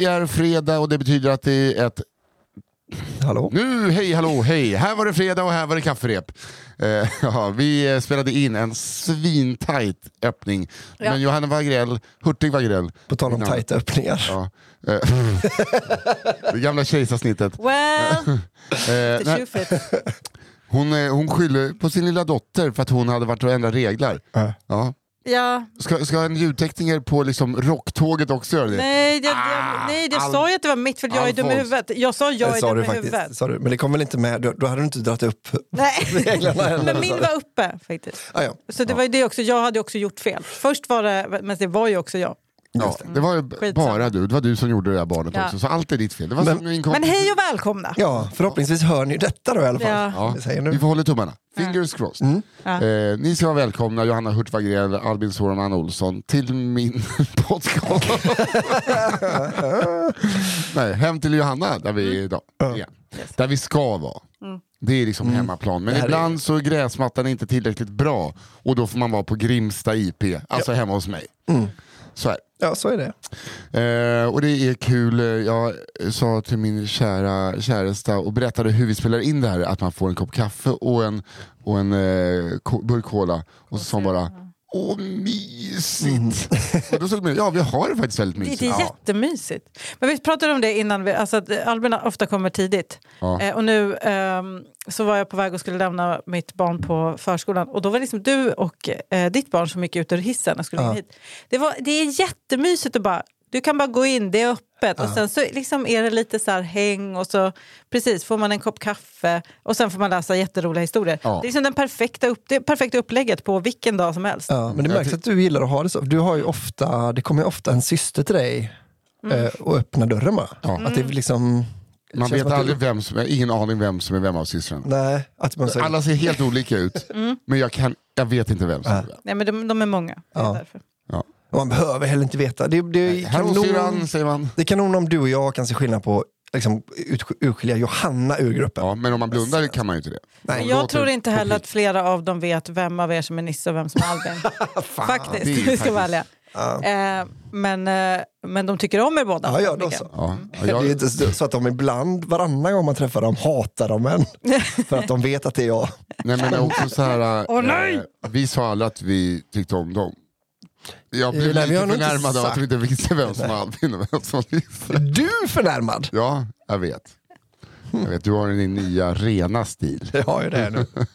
Det är fredag och det betyder att det är ett... Hallå? Nu, hej, hallå, hej! Här var det fredag och här var det kafferep. Eh, ja, vi spelade in en svintajt öppning. Ja. Men Johanna Wagrell, Hurtig Wagrell. På tal om tajta öppningar. Ja. Eh, det gamla kejsarsnittet. Well, Eh, hon, hon skyller på sin lilla dotter för att hon hade varit och ändrat regler. Ja. Ja. Ja, Ska, ska en ljudtekniker på liksom rocktåget också göra det? nej, jag, Ah, jag, nej, jag sa ju att det var mitt för jag är dum i Alfons. huvudet. Jag sa jag är sa dum du i faktiskt. huvudet. Sa du. Men det kom väl inte med, då, då hade du inte dragit upp Nej, reglerna men min var uppe faktiskt. Ah, ja. Så det var ju det också, jag hade också gjort fel. Först var det, men det var ju också jag. Ja, det var ju Skitsamma. bara du, det var du som gjorde det där barnet Ja. också. Så allt är ditt fel. Det var Men- som min kompis- Men hej och välkomna! ja, förhoppningsvis hör ni detta då i alla fall. Ja. Ja, Vi säger vi nu. får hålla tummarna. Fingers crossed. Ja. Eh, ni ska vara välkomna, Johanna Hurt Wagrell, Albin Sårman Olsson, till min podcast. Nej, hem till Johanna, där vi är idag. Igen. Där vi ska vara. Det är liksom hemmaplan. Men här är- ibland så är gräsmattan inte tillräckligt bra och då får man vara på Grimsta IP, alltså hemma hos mig. Så här. Ja, så är det. Eh, och det är kul, jag sa till min kära käresta och berättade hur vi spelar in det här, att man får en kopp kaffe och en, och en eh, burk cola. Och så sa hon bara Åh mysigt! Och då såg man, ja vi har det faktiskt väldigt mysigt. det är jättemysigt. Men vi pratade om det innan, vi, alltså att Albin ofta kommer tidigt. Ja. Eh, och nu ehm, så var jag på väg och skulle lämna mitt barn på förskolan och då var det liksom du och eh, ditt barn som gick ut ur hissen och skulle in hit. Det, var, det är jättemysigt att bara, du kan bara gå in, det är öppet och sen så liksom är det lite så här häng och så precis får man en kopp kaffe och sen får man läsa jätteroliga historier. Ja. Det är liksom den perfekta, upp, det perfekta upplägget på vilken dag som helst. Ja, men det märks att du gillar att ha det så. Du har ju ofta, det kommer ju ofta en syster till dig Mm. eh, och öppnar dörren bara. Ja. Att det är liksom... Man vet aldrig vem som, ingen aning vem som är vem av systrarna. Nej, att man säger... Alla ser helt olika ut, Mm. men jag, kan, jag vet inte vem som är vem. Nej men de, de är många. Det är Ja. därför. Ja. Och man behöver heller inte veta. Det, det, är Hallå kanon, säger man. det är kanon om du och jag kan se skillnad på liksom, ut, urskilja Johanna ur gruppen. Ja, men om man blundar kan man ju inte det. Nej. Jag tror inte heller att flera av dem vet vem av er som är Nisse och vem som är Albin. faktiskt, vi ska faktiskt- vara ärliga. Eh, men, eh, men de tycker om er båda. Ja, ja, då så. Ja, ja, Det är jag, inte så att de ibland, varannan gång man träffar dem, hatar dem en. För att de vet att det är jag. nej men också så här, nej! eh, vi sa alla att vi tyckte om dem. Jag blev nej, lite förnärmad av att vi inte visste vem som var Albin och vem som var Nisse. Är du förnärmad? Ja, jag vet. Jag vet, du har din nya rena stil. Jag har ju det nu.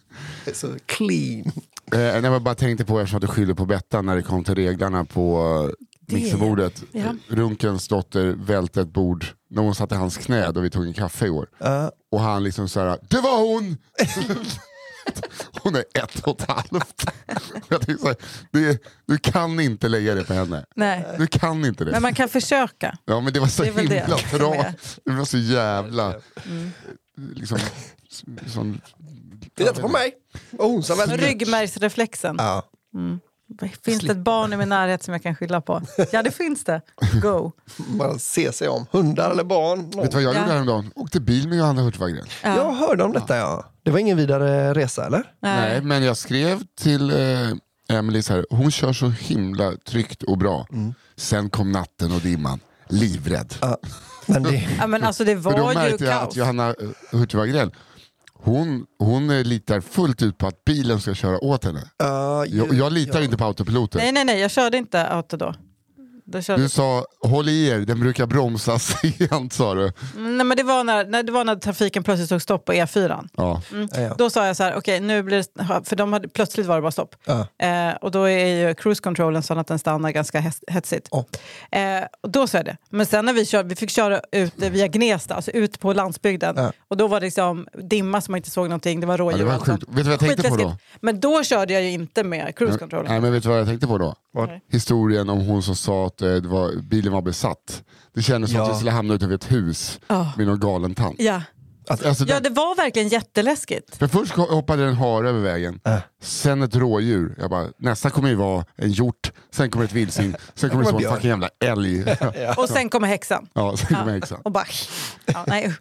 Det är så clean. Eh, jag bara tänkte på, eftersom du skyller på Bettan när det kom till reglarna på mixerbordet. Ja. Runkens dotter välte ett bord när hon satt i hans knä då vi tog en kaffe igår. Ja. Och han liksom så här, det var hon! hon är ett och ett halvt. Jag så här, det, du kan inte lägga det på henne. Nej. Du kan inte det. Men man kan försöka. Ja men det var så Det himla bra. Det var så jävla... Liksom, sån, Titta på mig. Och hon. Ryggmärgsreflexen. Ja. Finns det ett barn i min närhet som jag kan skylla på? Ja det finns det. Go. Bara se sig om. Hundar eller barn. vet du vad jag Ja. gjorde häromdagen? Åkte bil med Johanna Hurtig Ja. Jag hörde om detta ja. Det var ingen vidare resa eller? Nej, men jag skrev till eh, Emily så här, hon kör så himla tryggt och bra. Sen kom natten och dimman, livrädd. Ja. Men det, Ja, men alltså det För då var märkte jag kaos. att Johanna Hurtig Wagrell, hon, hon litar fullt ut på att bilen ska köra åt henne. ja, Jag, jag litar inte på autopiloten. Nej nej nej, jag körde inte auto då. Du sa håll i er, den brukar bromsa sent sa du. Nej, men det, var när, när, det var när trafiken plötsligt tog stopp på E4. Ja. ja, ja. Då sa jag så här, okej nu blir det, för de hade, plötsligt var det bara stopp. Ja. Eh, och då är ju cruise controlen sån att den stannar ganska hetsigt. Ja. Eh, och då sa jag det. Men sen när vi körde, vi fick köra ut eh, via Gnesta, alltså ut på landsbygden. Ja. Och då var det liksom dimma som man inte såg någonting, det var rådjur Ja, det var sjukt. Vet du vad jag tänkte på då? Men då körde jag ju inte med cruise controlen. Nej men vet du vad jag tänkte på då? Vad? Historien om hon som sa att eh, det var, bilen var besatt. Det kändes som Ja. att vi skulle hamna utanför ett hus Ja. med någon galen tant. Ja. Alltså, ja, det... det var verkligen jätteläskigt. För först hoppade en hare över vägen, Äh. sen ett rådjur. Jag bara, nästa kommer ju vara en hjort, sen kommer ett vildsvin, sen kommer det vara en fucking jävla älg. Och sen kommer häxan. ja, sen kommer häxan. Och bara... Ja, nej.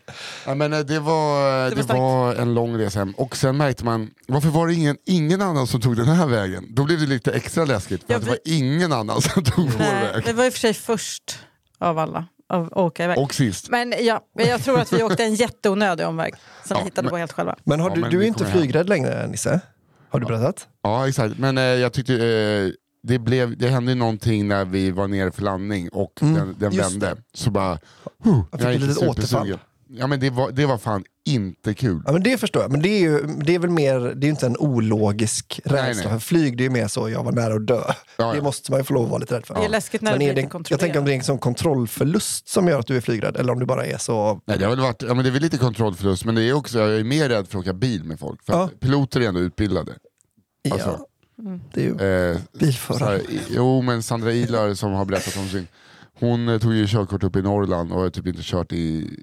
Ja, men eh, det var, det var starkt. var en lång resa hem. Och sen märkte man, varför var det ingen, ingen annan som tog den här vägen? Då blev det lite extra läskigt, för Ja, att det vi- var ingen annan som tog vår nej, väg. det var i och för sig först av alla att åka iväg. Och sist. Men ja, jag tror att vi åkte en jätteonödig omväg som Ja, vi hittade men- på helt själva. Men har Ja, du, men du är inte flygrädd längre Nisse? Har du berättat? Ja exakt, men eh, jag tyckte eh, det, blev, det hände ju någonting när vi var nere för landning och Mm, den, den vände. Så bara, huh, fick jag ett gick litet återfall. Ja men det var, det var fan inte kul. Ja, men det förstår jag. Men det är ju det är väl mer, det är inte en ologisk rädsla. nej. För flyg det är ju mer så, jag var nära att dö. Ja, Det ja. måste man ju få lov att vara lite rädd för. Det är läskigt när Men det är blir det, jag tänker om det är en sån kontrollförlust som gör att du är flygrädd, eller om det bara är så... Nej, det, har väl varit, ja, men det är väl lite kontrollförlust men det är också, jag är mer rädd för att åka bil med folk. För Ja. att piloter är ändå utbildade. Ja, Alltså. det är ju Eh, bilförare. här, jo men Sandra Ilar som har berättat om sin, hon eh, tog ju körkort upp i Norrland och har typ inte kört i,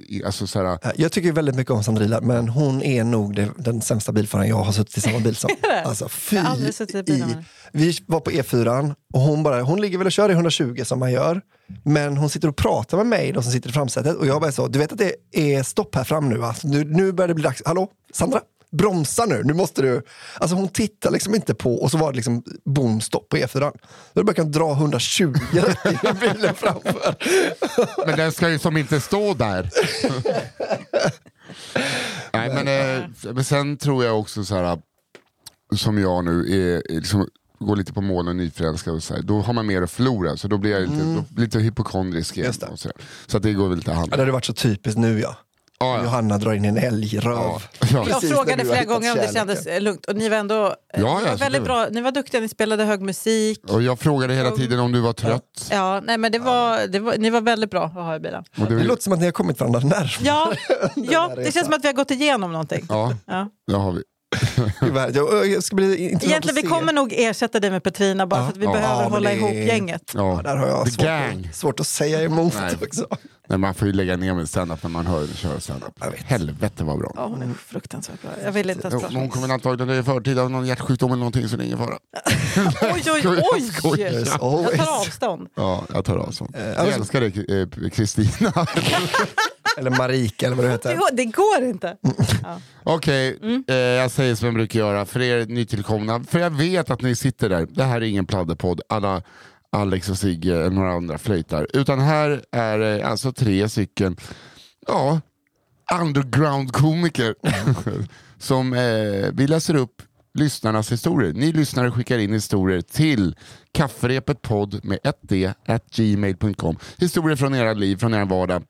i alltså så här, Jag tycker väldigt mycket om Sandrila, men hon är nog det, den sämsta bilföraren jag har suttit i samma bil som. Alltså fy Jag har aldrig suttit i. Vi var på E4 och hon, bara, hon ligger väl och kör i 120 som man gör. Men hon sitter och pratar med mig då som sitter i framsätet och jag bara så, du vet att det är stopp här fram nu Alltså, nu, nu börjar det bli dags. Hallå, Sandra? Bromsa nu, nu måste du... Alltså hon tittar liksom inte på och så var det liksom boom, stopp på E4. Då bara kan dra 120 rätt in i bilen framför. Men den ska ju som inte stå där. Nej men, eh, men sen tror jag också så här som jag nu är, är liksom, går lite på mål och nyförälskad och så här, då har man mer att förlora så då blir jag lite, då, lite hypokondrisk igen. Så, så att det går väl lite hand Ja, det hade varit så typiskt nu ja. Ja, ja. Johanna drar in en älgröv. Ja. Ja. Jag frågade flera gånger om det kändes lugnt och ni var ändå eh, Ja, ni ja, väldigt det- bra. Ni var duktiga, ni spelade hög musik. Och jag frågade hela tiden om du var trött. Ja, nej, men det var, det var, ni var väldigt bra att ha i bilen. Det du, låter som att ni har kommit varandra närmare. Ja, ja det känns som att vi har gått igenom någonting. ja, Ja. det har vi. Jag, ska bli Egentligen vi kommer nog ersätta dig med Petrina bara för att vi Ja. behöver Ja, hålla det- ihop gänget. Ja, Ja. där har jag The svårt, gang. att, svårt att säga emot Nej. också. Nej, man får ju lägga ner med standup när man hör henne köra standup. Helvete vad bra. Ja, hon är fruktansvärt bra. Jag vill inte ens prata hon om kommer antagligen dö i förtid av någon hjärtsjukdom eller någonting så det är ingen fara. Oj, oj, skojar, oj! Jag tar avstånd. Ja, jag tar avstånd. Eh, Jag alltså- älskar dig eh, Kristina. Eller Marika eller vad det Det heter. det går inte. Ja. Okej, Mm. eh, jag säger som jag brukar göra för er nytillkomna. För jag vet att ni sitter där. Det här är ingen pladderpodd alla Alex och Sigge och några andra flöjtar. Utan här är det alltså tre stycken ja, underground-komiker som eh, vi läser upp lyssnarnas historier. Ni lyssnare skickar in historier till kafferepetpodd med 1d at gmail.com. Historier från era liv, från er vardag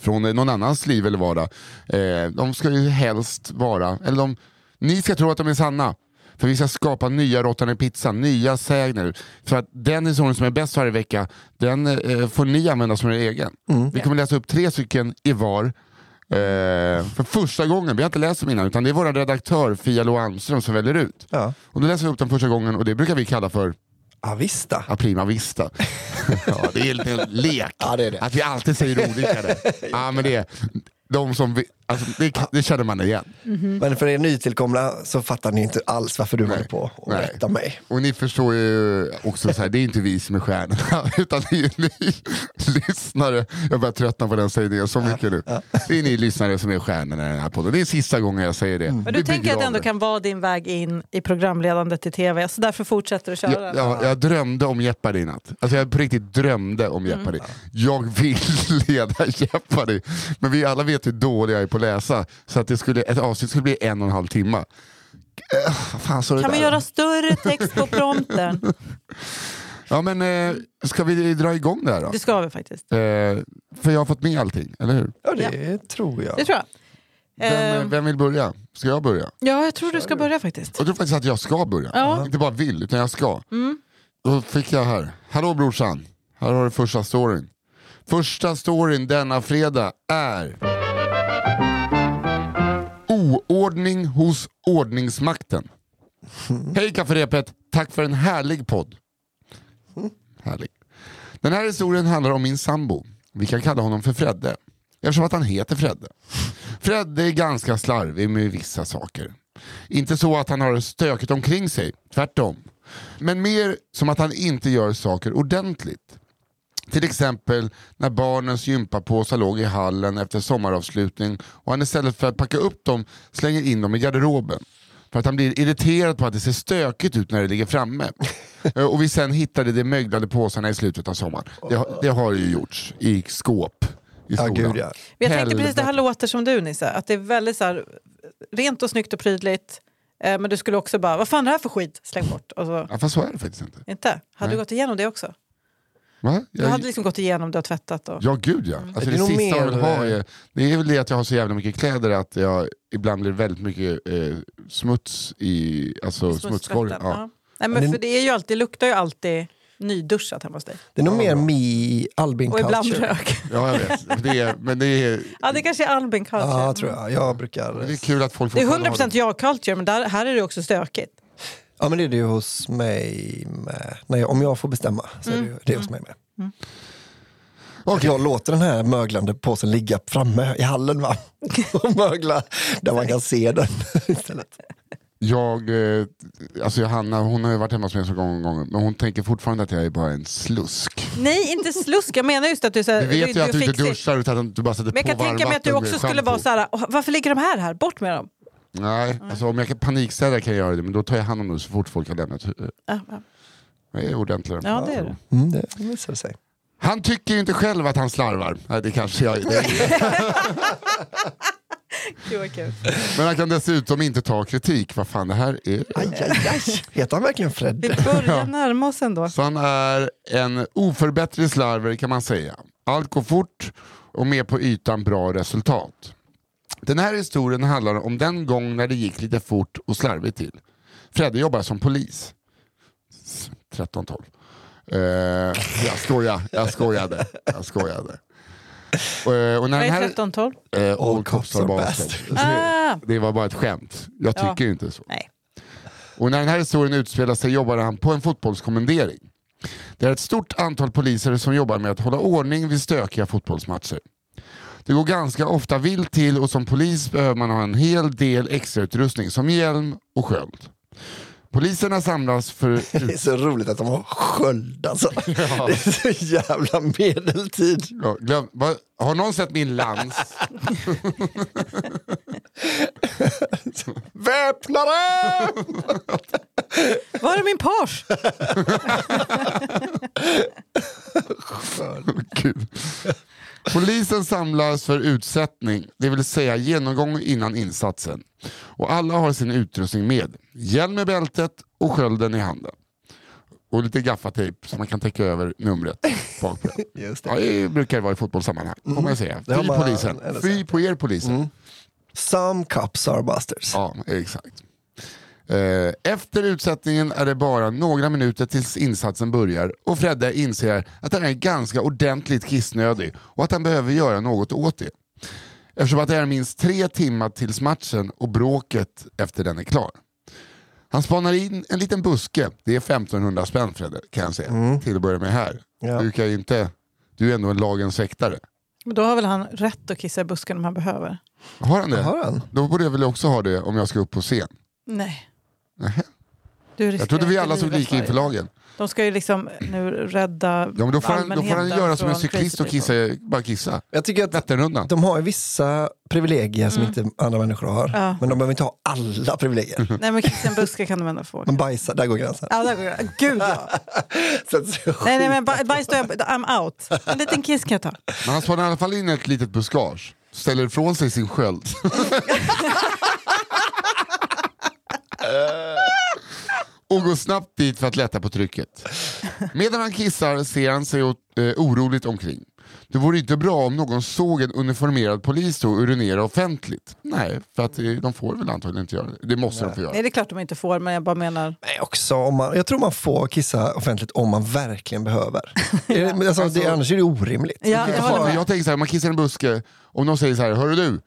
från eh, någon annans liv eller vardag. Eh, de ska ju helst vara, eller de, ni ska tro att de är sanna. För vi ska skapa nya råttan i pizzan, nya sägner. För att den historien som är bäst varje vecka, den eh, får ni använda som er egen. Vi kommer läsa upp tre stycken i var. Eh, för första gången, vi har inte läst dem innan, utan det är vår redaktör Fia Lo Almström som väljer ut. Ja. Och då läser vi upp dem första gången och det brukar vi kalla för Ja, då. A prima vista. ja, det är en lek. Ja, det är det. Att vi alltid säger olika. där. Ja, men det, är, de som alltså, det, det känner man igen. Men för er nytillkomna så fattar ni inte alls varför du Nej. håller på och Nej. rätta mig. Och ni förstår ju också, så här, det är inte vi som är stjärnorna, utan det är ju ni lyssnare. Jag börjar tröttna på den sägningen så mycket nu. Det är ni lyssnare som är stjärnorna i den här podden. Det är sista gången jag säger det. Men Vi du tänker att det ändå kan vara din väg in i programledandet i tv, så därför fortsätter du köra Jag, den? jag, jag drömde om Jeopardy i natt. Alltså jag på riktigt drömde om Jeopardy. Jag vill leda Jeopardy. Men vi alla vet hur dålig jag är på läsa. Så att det skulle, ett avsnitt skulle bli en och en halv timme. Eh, fan, så det Kan vi göra större text på prompten? Ja men eh, ska vi dra igång det här då? Det ska vi faktiskt. Eh, för jag har fått med allting, eller hur? Ja, det tror jag. Det tror jag. Vem, Eh, vem vill börja? Ska jag börja? ja, jag tror du ska börja faktiskt. Jag tror faktiskt att jag ska börja. Ja. Inte bara vill, utan jag ska. Mm. Då fick jag här. Hallå brorsan, här har du första storyn. Första storyn denna fredag är Oordning hos ordningsmakten. Hej kafferepet, tack för en härlig podd. Härlig. Den här historien handlar om min sambo. Vi kan kalla honom för Fredde. Eftersom att han heter Fredde. Fredde är ganska slarvig med vissa saker. Inte så att han har stökigt omkring sig, tvärtom. Men mer som att han inte gör saker ordentligt. Till exempel när barnens gympapåsar låg i hallen efter sommaravslutning och han istället för att packa upp dem slänger in dem i garderoben. För att han blir irriterad på att det ser stökigt ut när det ligger framme. Eh, och vi sen hittade de möglade påsarna i slutet av sommaren. Det, har- det har ju gjorts i skåp i Ja, skolan. gud ja. Men jag tänkte precis det här låter som du Nisse, att det är väldigt så här, rent och snyggt och prydligt. Eh, men du skulle också bara, vad fan är det här för skit? Släng bort. Och så, Ja, fast så är det faktiskt inte. inte? Hade du gått igenom det också? Va? Du Jag, hade liksom gått igenom det och tvättat? Och... Ja, gud ja. Alltså, Det är det nog sista jag vill mer, ha är, det är väl det att jag har så jävla mycket kläder att jag ibland blir väldigt mycket eh, smuts i alltså, smutskorgen. Ja. ja. Nej, men Men för det är ju alltid, luktar ju alltid nyduschat hemma hos dig. Det är nog mer me Albin Och ibland culture. rök. ja, jag vet. Det är, men det är, Ja, det kanske är Albin culture. Ja, tror jag. Jag brukar... det är kul att folk Det är fortfarande 100% jag culture, men där, här är det också stökigt. Ja, men det är det ju hos mig med. Jag, om jag får bestämma så är det ju det hos mig med. har. Att jag låter den här möglande påsen ligga framme i hallen va? och mögla där man kan se den istället. Jag, eh, alltså Johanna hon har ju varit hemma hos mig så gånger gånger, men hon tänker fortfarande att jag är bara en slusk. Nej, inte slusk. Jag menar just att du är så här, Du vet ju ryddig att och du inte duschar utan att du bara sätter Men jag på kan tänka mig att du varmvatten också skulle vara så här, "Åh, varför ligger de här här? Bort med dem. Nej, alltså om jag kan panikstäda kan jag göra det, men då tar jag hand om det så fort folk har lämnat. eh, Ja, ja. Jag är ordentligare. ja det är det. Mm, det visar sig. Han tycker inte själv att han slarvar. Nej, det kanske jag det. Men han kan dessutom inte ta kritik. Vad fan det här är. Aj, aj, aj. Heter han verkligen Vi Fredde? börjar närma oss ändå. Så han är en oförbättrad slarver kan man säga. Allt går fort och med på ytan bra resultat. Den här historien handlar om den gång när det gick lite fort och slarvigt till. Fredde jobbar som polis. 13-12. Uh, jag skojar, jag skojade. Jag skojade. Eh, och när Vad är här, 1312? Eh, all cops are bastards. Ah. Det var bara ett skämt. Jag Ja. tycker inte så. Nej. Och när den här historien utspelar sig jobbade han på en fotbollskommendering. Det är ett stort antal poliser som jobbar med att hålla ordning vid stökiga fotbollsmatcher. Det går ganska ofta vilt till och som polis behöver man ha en hel del extrautrustning som hjälm och sköld. Poliserna samlas för... Det är så roligt att de har sköld alltså. Det är så jävla medeltid. Ja, glöm, va, har någon sett min lans? Väpnare! Var är min page? Gud. Polisen samlas för utsättning, det vill säga genomgång innan insatsen. Och alla har sin utrustning med. Hjälm i bältet och skölden i handen. Och lite gaffatejp så man kan täcka över numret. Just Ja, det. det brukar vara i fotbollssammanhang, får man säga. Det har Fy polisen. Fy på er polisen. Some cops are busters. Ja, exakt. Eh, Efter utsättningen är det bara några minuter tills insatsen börjar och Fredde inser att han är ganska ordentligt kissnödig och att han behöver göra något åt det. Eftersom att det är minst tre timmar tills matchen och bråket efter den är klar. Han spanar in en liten buske, det är 1500 spänn Fredde kan jag säga, till att börja med här. Ja. Du, kan ju inte, du är ändå en lagens väktare. Men Då har väl han rätt att kissa i busken om han behöver? Har han det? Har han? Då borde jag väl också ha det om jag ska upp på scen. Nej. Nähä. Du Jag trodde vi alla såg lika inför lagen. De ska ju liksom nu rädda Ja, men då, får han, då får han göra som en cyklist och kissa, bara kissa. Jag tycker att de har vissa privilegier som inte andra människor har. Mm. Ja. Men de behöver inte ha alla privilegier. Nej men kissa en buske kan de ändå få. Men bajsa, där går gränsen. Ja, där går jag. Gud ja. Nej, nej men baj- bajs då, I'm out. En liten kiss kan jag ta. Men han spanar i alla fall in ett litet buskage. Ställer ifrån sig sin sköld. och går snabbt dit för att lätta på trycket. Medan han kissar ser han sig åt, eh, oroligt omkring. Det vore inte bra om någon såg en uniformerad polis då urinera offentligt. Nej, för att eh, de får väl antagligen inte göra det. Det måste de få göra. Nej det är klart de inte får men jag bara menar. Nej, också om man, jag tror man får kissa offentligt om man verkligen behöver. Det- men alltså, det, annars är det orimligt. Ja, jag Jag, jag tänker så här, man kissar en buske, om de säger så här, hörru du,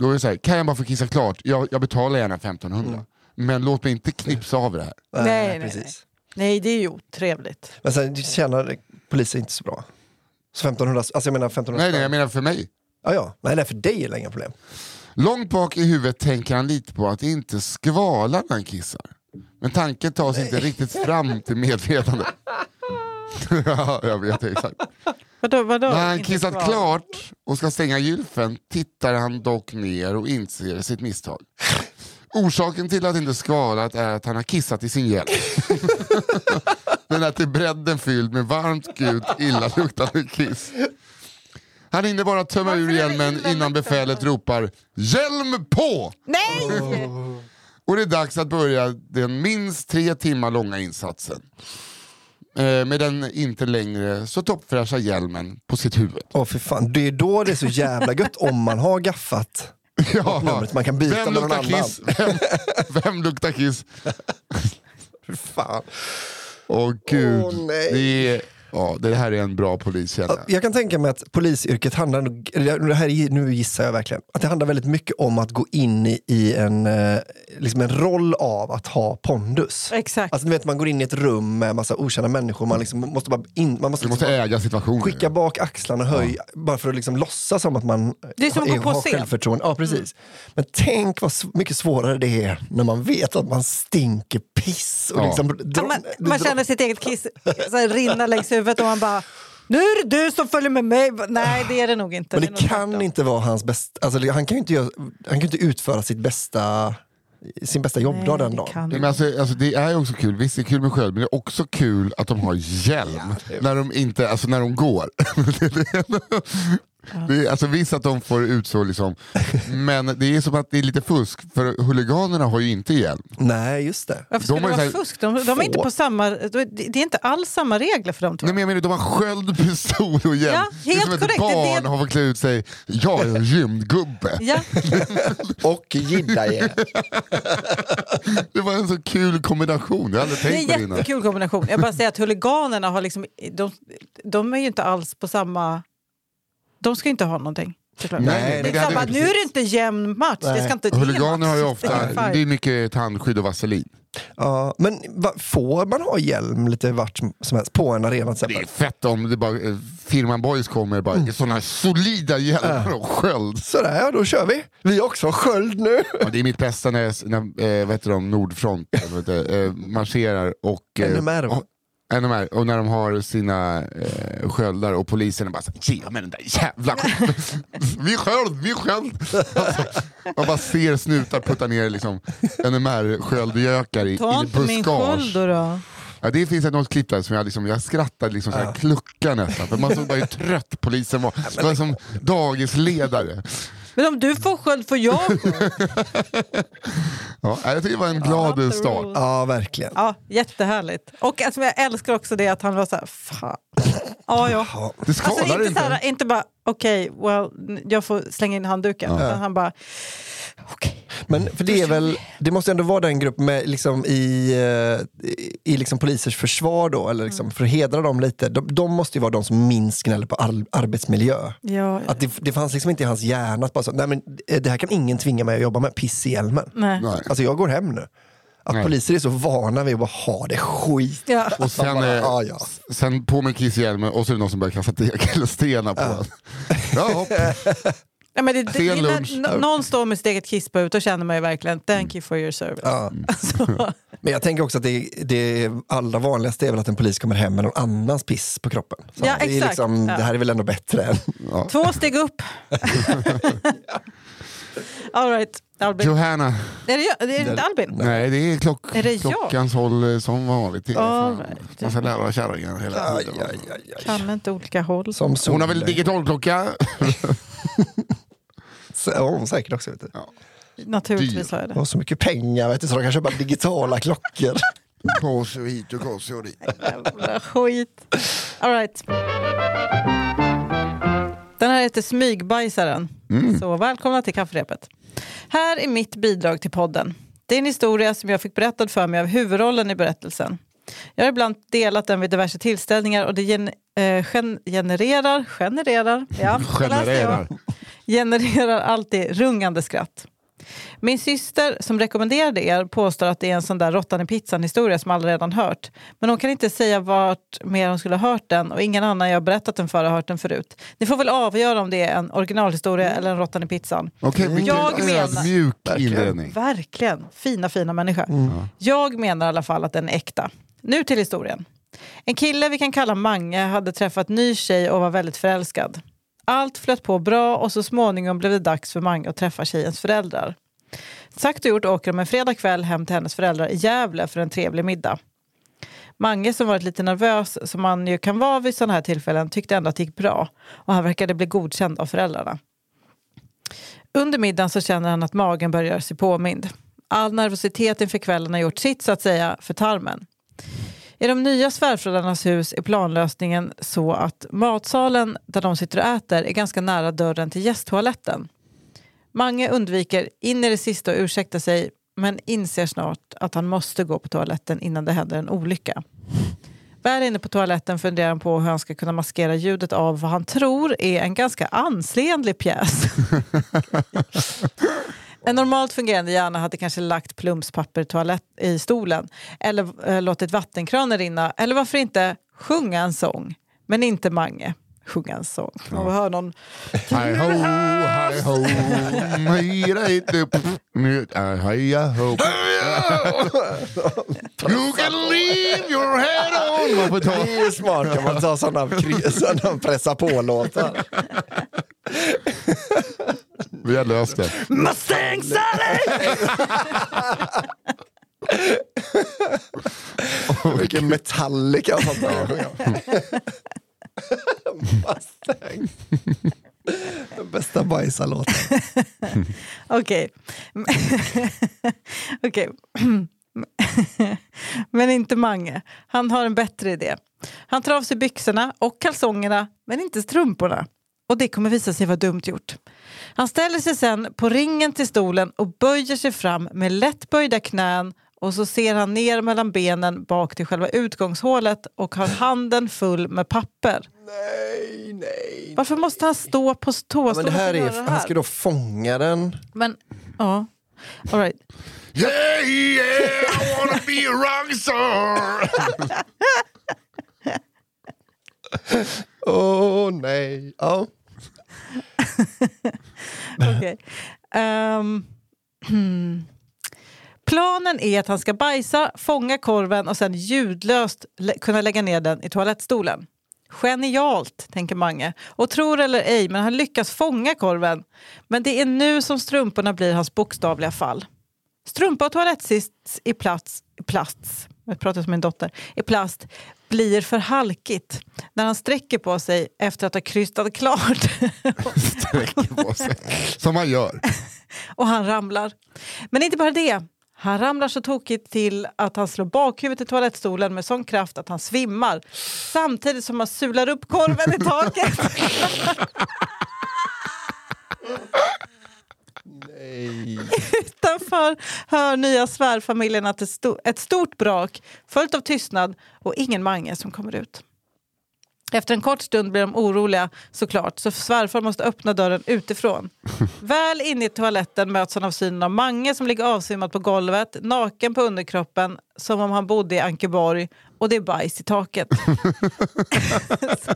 då är det så här, kan jag bara få kissa klart? Jag, jag betalar gärna 1500. Men låt mig inte knipsa av det här. Nej, Nej, nej, precis. Nej det är ju otrevligt. Men sen tjänar polisen inte så bra. Så 1500, alltså jag menar 1500 Nej, nej, jag menar för mig. Ja, ja. Nej, nej, för dig är det inga problem. Långt bak i huvudet tänker han lite på att inte skvalar när han kissar. Men tanken tar sig inte riktigt fram till medvetande. ja, jag vet exakt. Vadå, vadå? När han kissat kvar? klart och ska stänga gylfen tittar han dock ner och inser sitt misstag. Orsaken till att inte skadat är att han har kissat i sin hjälm. Den är till bredden fylld med varmt, gult, illaluktande kiss. Han hinner bara tömma ur hjälmen innan befälet ropar “Hjälm på!” Nej! och det är dags att börja den minst tre timmar långa insatsen. Eh, med den inte längre så toppfräscha hjälmen på sitt huvud. Åh för fan, det är då det är så jävla gött om man har gaffat. Ja. numret man kan byta vem med någon annan. kiss? Vem, vem luktar kiss? Fan. Åh gud. Åh, nej. det, är, ja, det här är en bra polis känner jag. Jag kan tänka mig att polisyrket handlar, det här, är- nu gissar jag verkligen, att det handlar väldigt mycket om att gå in i, en, eh, liksom en roll av att ha pondus. Exakt. Alltså, du vet, man går in i ett rum med massa okända människor, man, liksom måste bara in, man måste, Du måste liksom äga situationen. skicka bak axlarna och höj, bara för att liksom låtsas som att man Det är som att har- gå på har scen. självförtroende. Ja, precis. Men tänk vad mycket svårare det är när man vet att man stinker piss. Och Ja. liksom, Ja, dra- man, man dra- känner sitt eget kiss så här, rinna längs huvudet och man bara nu är det du som följer med mig. Nej, det är det nog inte. Men det nog kan tvärtom. inte vara hans bästa, alltså, han kan ju inte, göra, han kan ju inte utföra sitt bästa, sin bästa jobbdag Nej, den det dagen. Men alltså, alltså, det är ju också kul, visst det är kul med sköld, men det är också kul att de har hjälm när de inte, alltså när de går. det är, alltså visst att de får ut så liksom, men det är som att det är lite fusk, för huliganerna har ju inte hjälm. Nej, just det. Varför skulle De det vara här- fusk? De, de är inte på samma... Det är inte alls samma regler för dem tror Nej, men jag menar, de har sköld, pistol och hjälm. Ja, det är helt som ett korrekt, är barn det- har fått klä ut sig, jag är en rymdgubbe. Ja, Och jiddaje. Det var en så kul kombination, jag har aldrig det är tänkt på det en innan. jättekul kombination. Jag bara säger att huliganerna har liksom... De, de är ju inte alls på samma... De ska ju inte ha någonting. Nej, Nej, det det är samma, nu är det inte jämn match. Det ska inte, Huliganer har ju ofta, Det är mycket tandskydd och vaselin. Ja, men va, får man ha hjälm lite vart som helst på en arena Det är fett om det bara, eh, firman Boys kommer bara, mm. sådana solida hjälmar och sköld. Sådär, ja, då kör vi. Vi har också sköld nu. Ja, det är mitt bästa när, när eh, vad heter de, Nordfront eller vad heter det, eh, marscherar och, eh, NMR, va? och, NMR, och när de har sina eh, sköldar och polisen är bara så, ge mig den där jävla. Vi sköld, vi sköld. Alltså, man bara ser snutar putta ner liksom, NMR-sköldgökar i, Ta i inte min sköld då. då. Ja, det finns ett något klipp där som jag, liksom, jag skrattade liksom, så här, klucka nästan. För man såg bara hur trött polisen var. Det var som dagisledare. Men om du får sköld får jag sköld. Ja, jag tycker det var en glad the start. Ja, verkligen. Ja, jättehärligt. Och alltså, jag älskar också det att han var så här, fan. Ja, ja. Ja. Det skadar Alltså inte, inte. så här, inte bara, okej, well, jag får slänga in handduken. Utan han bara, okej. Men för det är väl, det måste ändå vara den grupp med liksom i, eh, i liksom polisers försvar då, eller liksom för att hedra dem lite. De, de måste ju vara de som minst gnäller på ar, arbetsmiljö. Ja, Att det, det fanns liksom inte i hans hjärna att bara så, nej men eh, det här kan ingen tvinga mig att jobba med, piss i hjälmen. nej. Nej. Alltså jag går hem nu. Att Nej. poliser är så vana vid att bara ha det skit. Ja. Och sen, bara, eh, ja, ja. sen på med kisshjälmen och så är det någon som börjar kasta tegelstenar på en. Ja, hopp. Ja, men det, det, Sen det, lunch. när någon står med sitt eget kiss på huvudet, då känner man ju verkligen thank you for your service. Ja. Alltså, Men jag tänker också att det, det allra vanligaste är väl att en polis kommer hem med någon annans piss på kroppen. Så Ja, det, är exakt. liksom, Ja. det här är väl ändå bättre än... två steg upp. All right, Albin. Johanna, Är det, jag? det är inte Albin? nej det är, klock, Är det jag? klockans håll eh, som vanligt. Det är All right. Man ska lära kärringen hela Aj, tiden. aj, aj, aj. Kan inte olika håll. Som Hon har väl solen. digitalklocka? Ja, hon säkert också. Vet du. Naturligtvis har jag det. Har så mycket pengar vet du, så de kan köpa digitala klockor. Kors och hit och kors och dit. Jävla skit. All right. Den här heter Smygbajsaren. Så välkomna till kafferepet. Här är mitt bidrag till podden. Det är en historia som jag fick berättad för mig av huvudrollen i berättelsen. Jag har ibland delat den vid diverse tillställningar och det gen, eh, gen, genererar, genererar, ja. Genererar. Genererar alltid rungande skratt. Min syster som rekommenderade er påstår att det är en sån där råttan i pizzan historia som alla redan hört. Men hon kan inte säga vart mer hon skulle ha hört den och ingen annan jag berättat den för har hört den förut. Ni får väl avgöra om det är en originalhistoria eller en råttan i pizzan. Okej, vilken Jag menar- Verkligen. inledning. Verkligen. Fina, fina människa. Jag menar i alla fall att den är äkta. Nu till historien. En kille vi kan kalla Mange hade träffat ny tjej och var väldigt förälskad. Allt flöt på bra och så småningom blev det dags för Mange att träffa tjejens föräldrar. Sagt och gjort åker de en fredag kväll hem till hennes föräldrar i Gävle för en trevlig middag. Mange som varit lite nervös, som man ju kan vara vid sådana här tillfällen, tyckte ändå att det gick bra och han verkade bli godkänd av föräldrarna. Under middagen så känner han att magen börjar göra sig påmind. All nervositet inför kvällen har gjort sitt så att säga för tarmen. I de nya svärföräldrarnas hus är planlösningen så att matsalen där de sitter och äter är ganska nära dörren till gästtoaletten. Mange undviker in i det sista att ursäkta sig men inser snart att han måste gå på toaletten innan det händer en olycka. Väl inne på toaletten funderar han på hur han ska kunna maskera ljudet av vad han tror är en ganska ansenlig pjäs. En normalt fungerande hjärna hade kanske lagt plumspapper toalett i stolen eller eh, låtit vattenkranen rinna eller varför inte sjunga en sång. Men inte Mange sjunga en sång. Man ja. hör någon... Hi ho, hi ho, hi ho. You can leave your head on. Det är smart kan man ta sådana pressa på-låtar. Vi har löst det. Mustang Sally! Vilken Metallica sånt där. Mustang. Bästa bajsarlåten. Okej. Okej. men inte Mange. Han har en bättre idé. Han tar av sig byxorna och kalsongerna, men inte strumporna. Och det kommer visa sig vara dumt gjort. Han ställer sig sen på ringen till stolen och böjer sig fram med lätt böjda knän och så ser han ner mellan benen bak till själva utgångshålet och har handen full med papper. Nej, nej. Varför måste han stå på tå? Ja, det här är, det här? Han ska då fånga den. Men, ja. All right. Yeah, yeah, I wanna be a rockstar! Åh oh, nej. Ja. okay. Um, Planen är att han ska bajsa, fånga korven och sen ljudlöst kunna lägga ner den i toalettstolen. Genialt, tänker Mange. Och tror eller ej, men han lyckas fånga korven. Men det är nu som strumporna blir hans bokstavliga fall. Strumpa och toalettsits i plats, i plats, jag pratar som min dotter, i plast blir för halkigt när han sträcker på sig efter att ha krystat klart. sträcker på sig, som man gör. och han ramlar. Men inte bara det. Han ramlar så tokigt till att han slår bakhuvudet i toalettstolen med sån kraft att han svimmar samtidigt som han sular upp korven i taket. Nej. Utanför hör nya svärfamiljen att ett stort brak följt av tystnad och ingen Mange som kommer ut. Efter en kort stund blir de oroliga såklart, så svärfar måste öppna dörren utifrån. Väl inne i toaletten möts han av synen av Mange som ligger avsvimmad på golvet, naken på underkroppen, som om han bodde i Ankeborg och det är bajs i taket. så,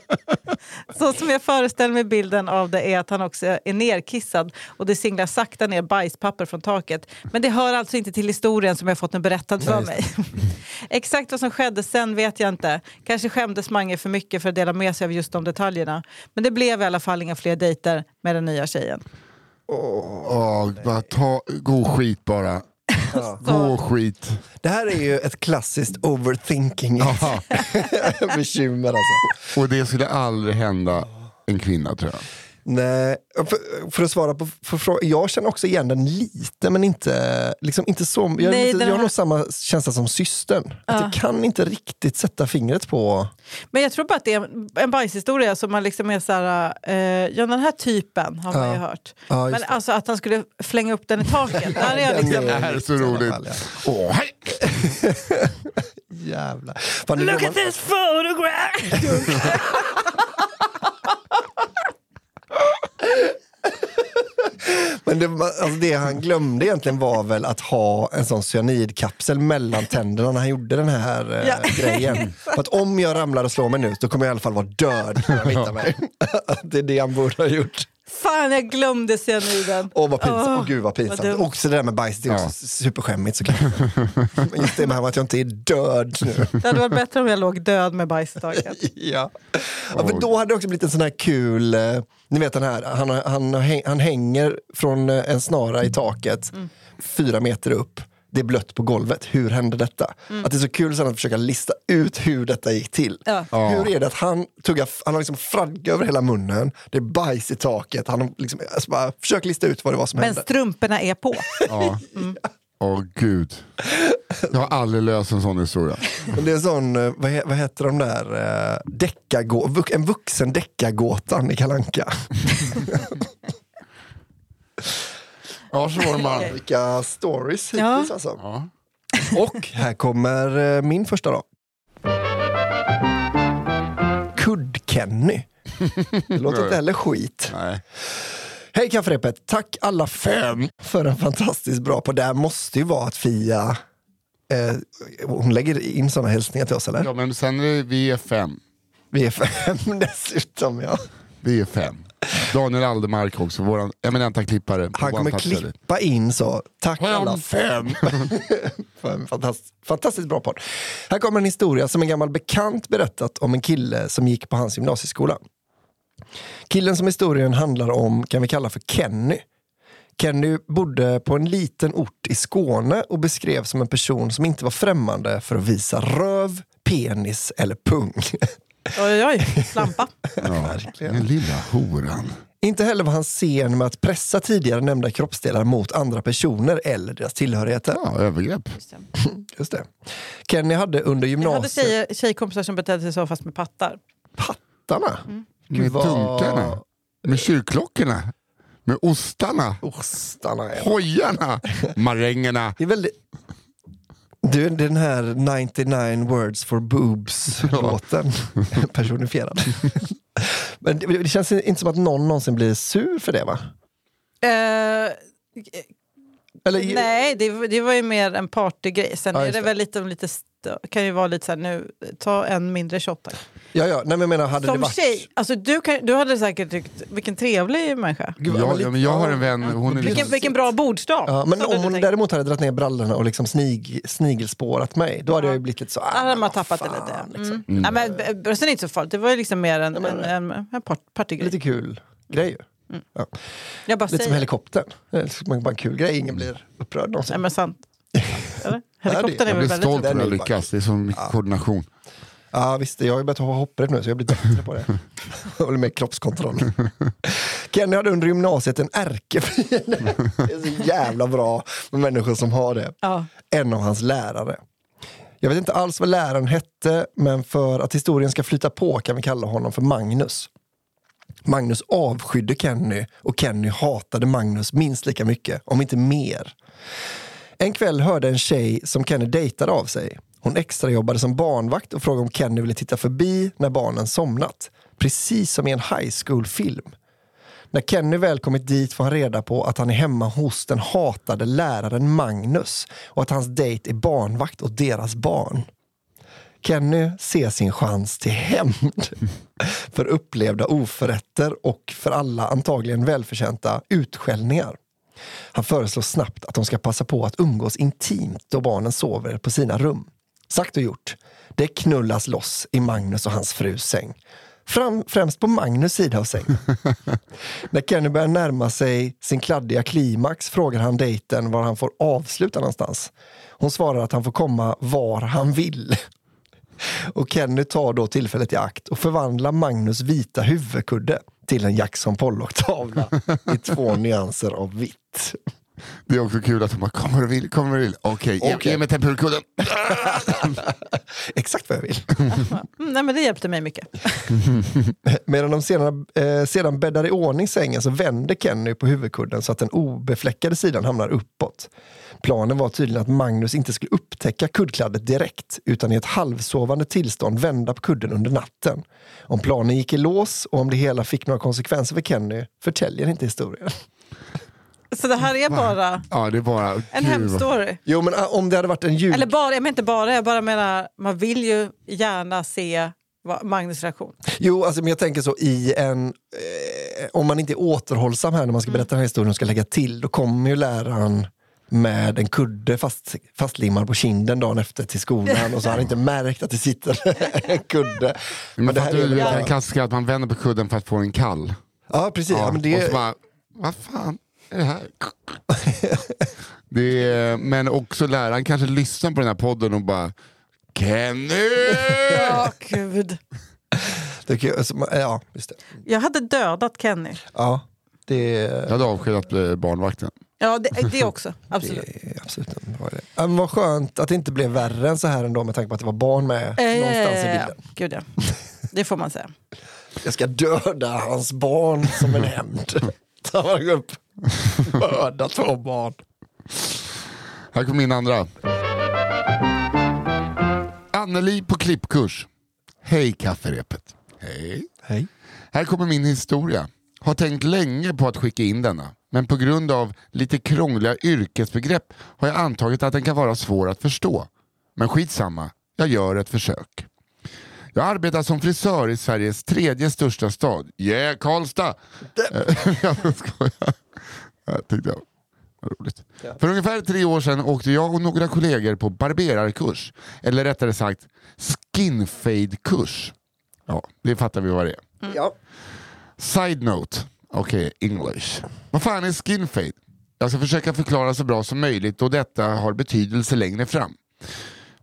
så, som jag föreställer mig bilden av det är att han också är nerkissad och det singlar sakta ner bajspapper från taket. Men det hör alltså inte till historien som jag fått den berättad för mig. Exakt vad som skedde sen vet jag inte. Kanske skämdes Mange för mycket för att dela med sig av just de detaljerna. Men det blev i alla fall inga fler dejter med den nya tjejen. Åh, oh, bara ta, god skit bara. Ja. Gå skit. Det här är ju ett klassiskt overthinking bekymmer alltså. Och det skulle aldrig hända en kvinna tror jag. Nej, för, för, att svara på frågan. Jag känner också igen den lite, men inte, liksom inte så. Jag, Nej, lite, jag har nog samma känsla som systern. Ja. Att jag kan inte riktigt sätta fingret på... Men jag tror bara att det är en bajshistoria som man liksom är så här, eh, ja den här typen har man ja. ju hört. Ja, men alltså att han skulle flänga upp den i taket. där är liksom... Det här är så roligt. Oh, hej. Jävlar. Look at this photograph! Men det, alltså det han glömde egentligen var väl att ha en sån cyanidkapsel mellan tänderna när han gjorde den här eh, ja. grejen. För att om jag ramlar och slår mig nu, då kommer jag i alla fall vara död när han hittar mig. det är det han borde ha gjort. Fan, jag glömde cyaniden. Åh vad pinsamt, Åh, gud vad pinsamt. vad också det där med bajs, det är också Ja. superskämmigt såklart. Just det med att jag inte är död nu. Det hade varit bättre om jag låg död med bajs i taket. Ja. ja, för då hade det också blivit en sån här kul, eh, ni vet den här, han, han, han hänger från eh, en snara i taket fyra meter upp. Det är blött på golvet. Hur hände detta? Att det är så kul sen att försöka lista ut hur detta gick till. Ja. Ja. Hur är det att han tuggar, han har liksom fradga över hela munnen, det är bajs i taket, han har liksom, alltså bara, försök lista ut vad det var som Men hände. strumporna är på. Ja. Åh gud. Jag har aldrig löst en sån historia. Men det är en sån, eh, vad, he, vad heter de där, uh, deckagå, en vuxen deckargåtan i Kalanka. Ja, så var det man. Vilka stories Ja. hittills alltså. Ja. Och här kommer eh, min första då. Kudd-Kenny. Det låter inte heller skit. Nej. Hej kafferepet, tack alla fem för en fantastiskt bra på. Det här måste ju vara att Fia, eh, hon lägger in sådana hälsningar till oss eller? Ja, men sen är det, vi är fem. Vi är fem dessutom ja. Vi är fem. Daniel Aldermark också, vår eminenta klippare. Han kommer klippa in så. Tack alla Fem, fem. fantastiskt, fantastiskt bra podd. Här kommer en historia som en gammal bekant berättat om en kille som gick på hans gymnasieskola. Killen som historien handlar om kan vi kalla för Kenny. Kenny bodde på en liten ort i Skåne och beskrevs som en person som inte var främmande för att visa röv, penis eller pung. Oj, oj, slampa. Ja, Verkligen. den lilla horan. Inte heller var han sen med att pressa tidigare nämnda kroppsdelar mot andra personer eller deras tillhörigheter. Ja, övergrepp. Just det. Kenny hade under Jag hade gymnasiet... tjejer, tjejkompisar som betedde sig så fast med pattar. Pattarna? Gud, Med vad- tunkarna. Med kyrkklockorna. Med ostarna. Ostarna. är- Hojarna. Marängerna. Det är väldigt... Du, den här 99 words for boobs-låten personifierad. Men det, det känns inte som att någon någonsin blir sur för det va? Eh, Eller, nej, det, det var ju mer en partygrej. Sen Ja, är det det. väl lite, lite kan ju vara lite så här nu, ta en mindre shot. tack. Ja, ja. Nej, men jag menar, hade det Som varit... tjej, alltså du, kan, du hade säkert tyckt, vilken trevlig människa. Gud, Ja, ja, men jag har en vän, hon är Vilken, liksom, vilken bra bordsdag. Ja, men om hon tänkt. däremot hade dragit ner brallorna och liksom snig, snigelspårat mig, då hade jag ju blivit lite så... Då hade man tappat det lite. liksom. Mm. Nej, men brösten är inte så farligt, det var ju liksom mer en, en, en, en part, partygrej. Lite kul grej ju. Ja. Jag bara Lite som säger. helikoptern. Det är liksom bara en kul grej, ingen blir upprörd Nej någonsin. men sant. Eller? Helikoptern är jag väl blir väldigt stolt Den när är jag lyckas. Det är så mycket koordination. Ja visst, jag har ju börjat hoppa hopprätt nu så jag blir bättre på det. Jag håller med kroppskontroll. Kenny hade under gymnasiet en ärkefiende. Det är så jävla bra med människor som har det. Ja. En av hans lärare. Jag vet inte alls vad läraren hette, men för att historien ska flyta på kan vi kalla honom för Magnus. Magnus avskydde Kenny och Kenny hatade Magnus minst lika mycket, om inte mer. En kväll hörde en tjej som Kenny dejtade av sig. Hon extrajobbade som barnvakt och frågade om Kenny ville titta förbi när barnen somnat. Precis som i en high school-film. När Kenny väl kommit dit får han reda på att han är hemma hos den hatade läraren Magnus och att hans dejt är barnvakt åt deras barn. Kenny ser sin chans till hämnd för upplevda oförrätter och för alla antagligen välförtjänta utskällningar. Han föreslår snabbt att de ska passa på att umgås intimt då barnen sover på sina rum. Sagt och gjort. Det knullas loss i Magnus och hans frus säng. Fram, främst på Magnus sida av sängen. När Kenny börjar närma sig sin kladdiga klimax frågar han dejten var han får avsluta någonstans. Hon svarar att han får komma var han vill. Och Kenny tar då tillfället i akt och förvandlar Magnus vita huvudkudde till en Jackson Pollock-tavla i två nyanser av vitt. Det är också kul att de bara, kommer du vill, kommer du vill. Okej, ge- Okej. ge mig temperaturkudden. Exakt vad jag vill. Mm, nej, men det hjälpte mig mycket. Medan de senare, eh, sedan bäddar i ordning sängen så vänder Kenny på huvudkudden så att den obefläckade sidan hamnar uppåt. Planen var tydligen att Magnus inte skulle upptäcka kuddkladdet direkt utan i ett halvsovande tillstånd vända på kudden under natten. Om planen gick i lås och om det hela fick några konsekvenser för Kenny förtäljer inte historien. Så det här är bara Ja, det är bara... en hemstory. Jo men ah, om det hade varit en ljud... Eller bara, jag menar inte bara, jag bara menar, man vill ju gärna se Magnus reaktion. Jo, alltså, men jag tänker så i en, om man inte är återhållsam här när man ska berätta den här historien och ska lägga till, då kommer ju läraren med en kudde fast, fastlimmad på kinden dagen efter till skolan och så har han inte märkt att det sitter en kudde. Men Men det här är du, det bara- klassiska att man vänder på kudden för att få en kall. Ja, precis. Ja, men Och det, så bara, vad fan är det här? det är, men också läraren kanske lyssnar på den här podden och bara Kenny! Ja, gud. alltså, ja, just det. Jag hade dödat Kenny. Ja, det, Jag hade avskedat eh, barnvakten. Ja, det, det också. Absolut. det absolut idé. Ja, men vad skönt att det inte blev värre än så här ändå med tanke på att det var barn med någonstans i Eh, bilden. Gud ja. Det får man säga. Jag ska döda hans barn som en hämnd. Har man upp mördat två barn. Här kommer min andra. Anneli på klippkurs. Hej kafferepet. Hej. Hej. Här kommer min historia. Har tänkt länge på att skicka in denna. Men på grund av lite krångliga yrkesbegrepp har jag antagit att den kan vara svår att förstå. Men skitsamma, jag gör ett försök. Jag arbetar som frisör i Sveriges tredje största stad. Yeah, Karlstad! Jag skojar. Jag tyckte jag roligt. För ungefär tre år sedan åkte jag och några kollegor på barberarkurs. Eller rättare sagt skinfade-kurs. Ja, det fattar vi vad det är. Ja. Side note. Okej, English. Vad fan är skinfade? Jag ska försöka förklara så bra som möjligt och detta har betydelse längre fram.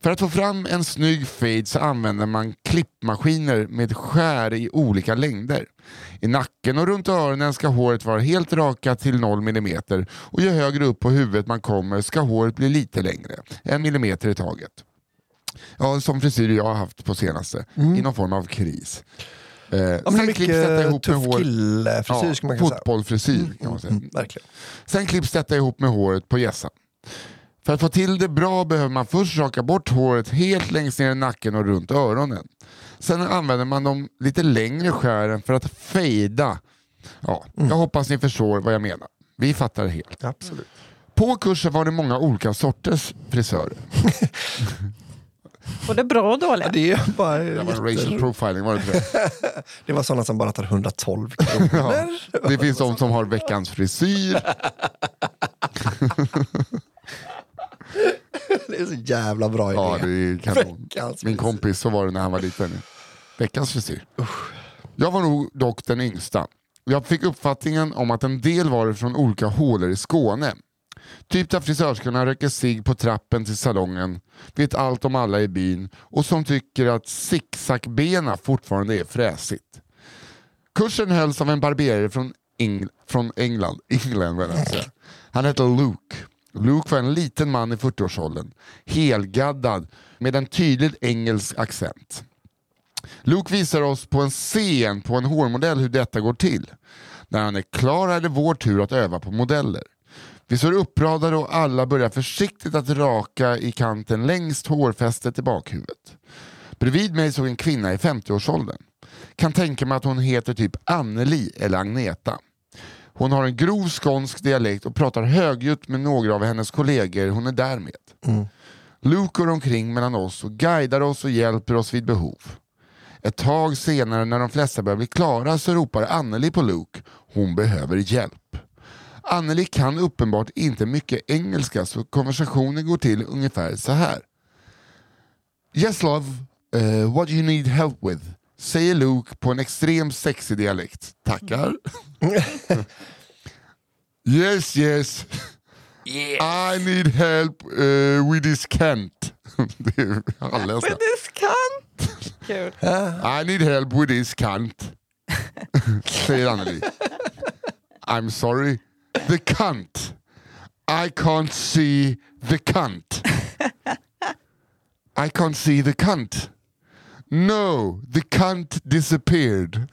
För att få fram en snygg fade så använder man klippmaskiner med skär i olika längder. I nacken och runt öronen ska håret vara helt raka till 0 mm och ju högre upp på huvudet man kommer ska håret bli lite längre, en millimeter i taget. Ja, som frisyr jag har haft på senaste, i någon form av kris. Eh, Ja, sen klipps detta ihop med hår... kunna säga. fotbollfrisyr kan man säga. Mm, verkligen. Sen klipps detta ihop med håret på gässan. För att få till det bra behöver man först raka bort håret helt längst ner i nacken och runt öronen. Sen använder man de lite längre skären för att fejda. Ja, Mm. jag hoppas ni förstår vad jag menar. Vi fattar det helt. Absolut. På kursen var det många olika sorters frisörer. Både bra och dåliga. Det, är bara Det var jätte- racial profiling, var det inte det? det var sådana som bara tar 112 kronor. Det finns de som har veckans frisyr. Det är så jävla bra idé. Ja, det. Veckans Min kompis, så var det när han var liten. Veckans frisyr. Jag var nog dock den yngsta. Jag fick uppfattningen om att en del var från olika hålor i Skåne. Typ där frisörskorna röker sig på trappen till salongen, vet allt om alla i byn och som tycker att zigzagbena fortfarande är fräsigt. Kursen hölls av en barberare från, Engl från England. England vill jag säga. Han hette Luke. Luke var en liten man i 40-årsåldern, helgaddad med en tydlig engelsk accent. Luke visar oss på en scen på en hårmodell hur detta går till. När han är klar är det vår tur att öva på modeller. Vi står uppradade och alla börjar försiktigt att raka i kanten längst hårfästet i bakhuvudet. Bredvid mig såg en kvinna i 50-årsåldern. Kan tänka mig att hon heter typ Anneli eller Agneta. Hon har en grov skånsk dialekt och pratar högljutt med några av hennes kollegor hon är där med. Luke går omkring mellan oss och guidar oss och hjälper oss vid behov. Ett tag senare när de flesta börjar bli klara så ropar Anneli på Luke. Hon behöver hjälp. Anneli kan uppenbart inte mycket engelska så konversationen går till ungefär så här. Yes love, uh, what do you need help with? Säger Luke på en extremt sexig dialekt. Tackar. yes yes. I need help uh, with this Kent. Det är halländska. Men det kan. Kul. I need help with this cunt. Säger Anneli. I'm sorry. The cunt. I can't see the cunt. I can't see the cunt. No, the cunt disappeared.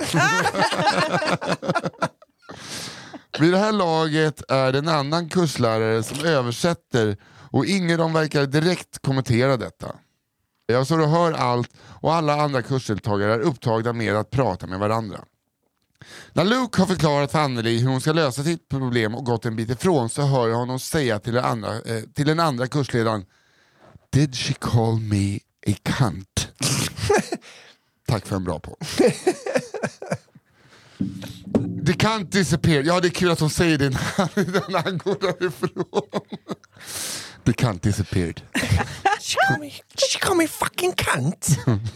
Vid det här laget är det en annan kurslärare som översätter och ingen av dem verkar direkt kommentera detta. Jag står och hör allt och alla andra kursdeltagare är upptagna med att prata med varandra. När Luke har förklarat för Anneli hur hon ska lösa sitt problem och gått en bit ifrån så hör jag honom säga till den andra, eh, till den andra kursledaren Did she call me a cunt? Tack för en bra podd. Det can't disappear. Ja, det är kul att hon säger det när han, går därifrån. Det can't disappear. She call me, she call me fucking cunt.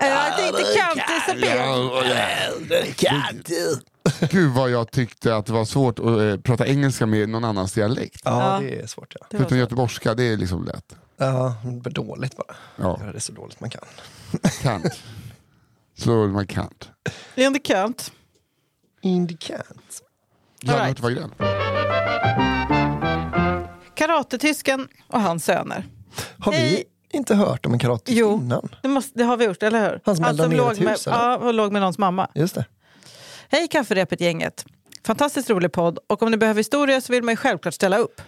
I think the count disappeared. Gud vad jag tyckte att det var svårt att eh, prata engelska med någon annans dialekt. Ja, det är svårt. Ja, Förutom göteborgska, det är liksom lätt. ja det blir dåligt bara. Ja, Göra det så dåligt man kan. can't. Så man can't. In the count. In the. Janne right. Hurtig. Karatetysken och hans söner. Har vi Hej. Inte hört om en karatetysk Jo. innan? Det, måste, det har vi gjort, eller hur? Han som ner låg ett med, hus, eller? ja, och låg med någons mamma. Just det. Hej kafferepet-gänget! Fantastiskt rolig podd och om ni behöver historia så vill man ju självklart ställa upp.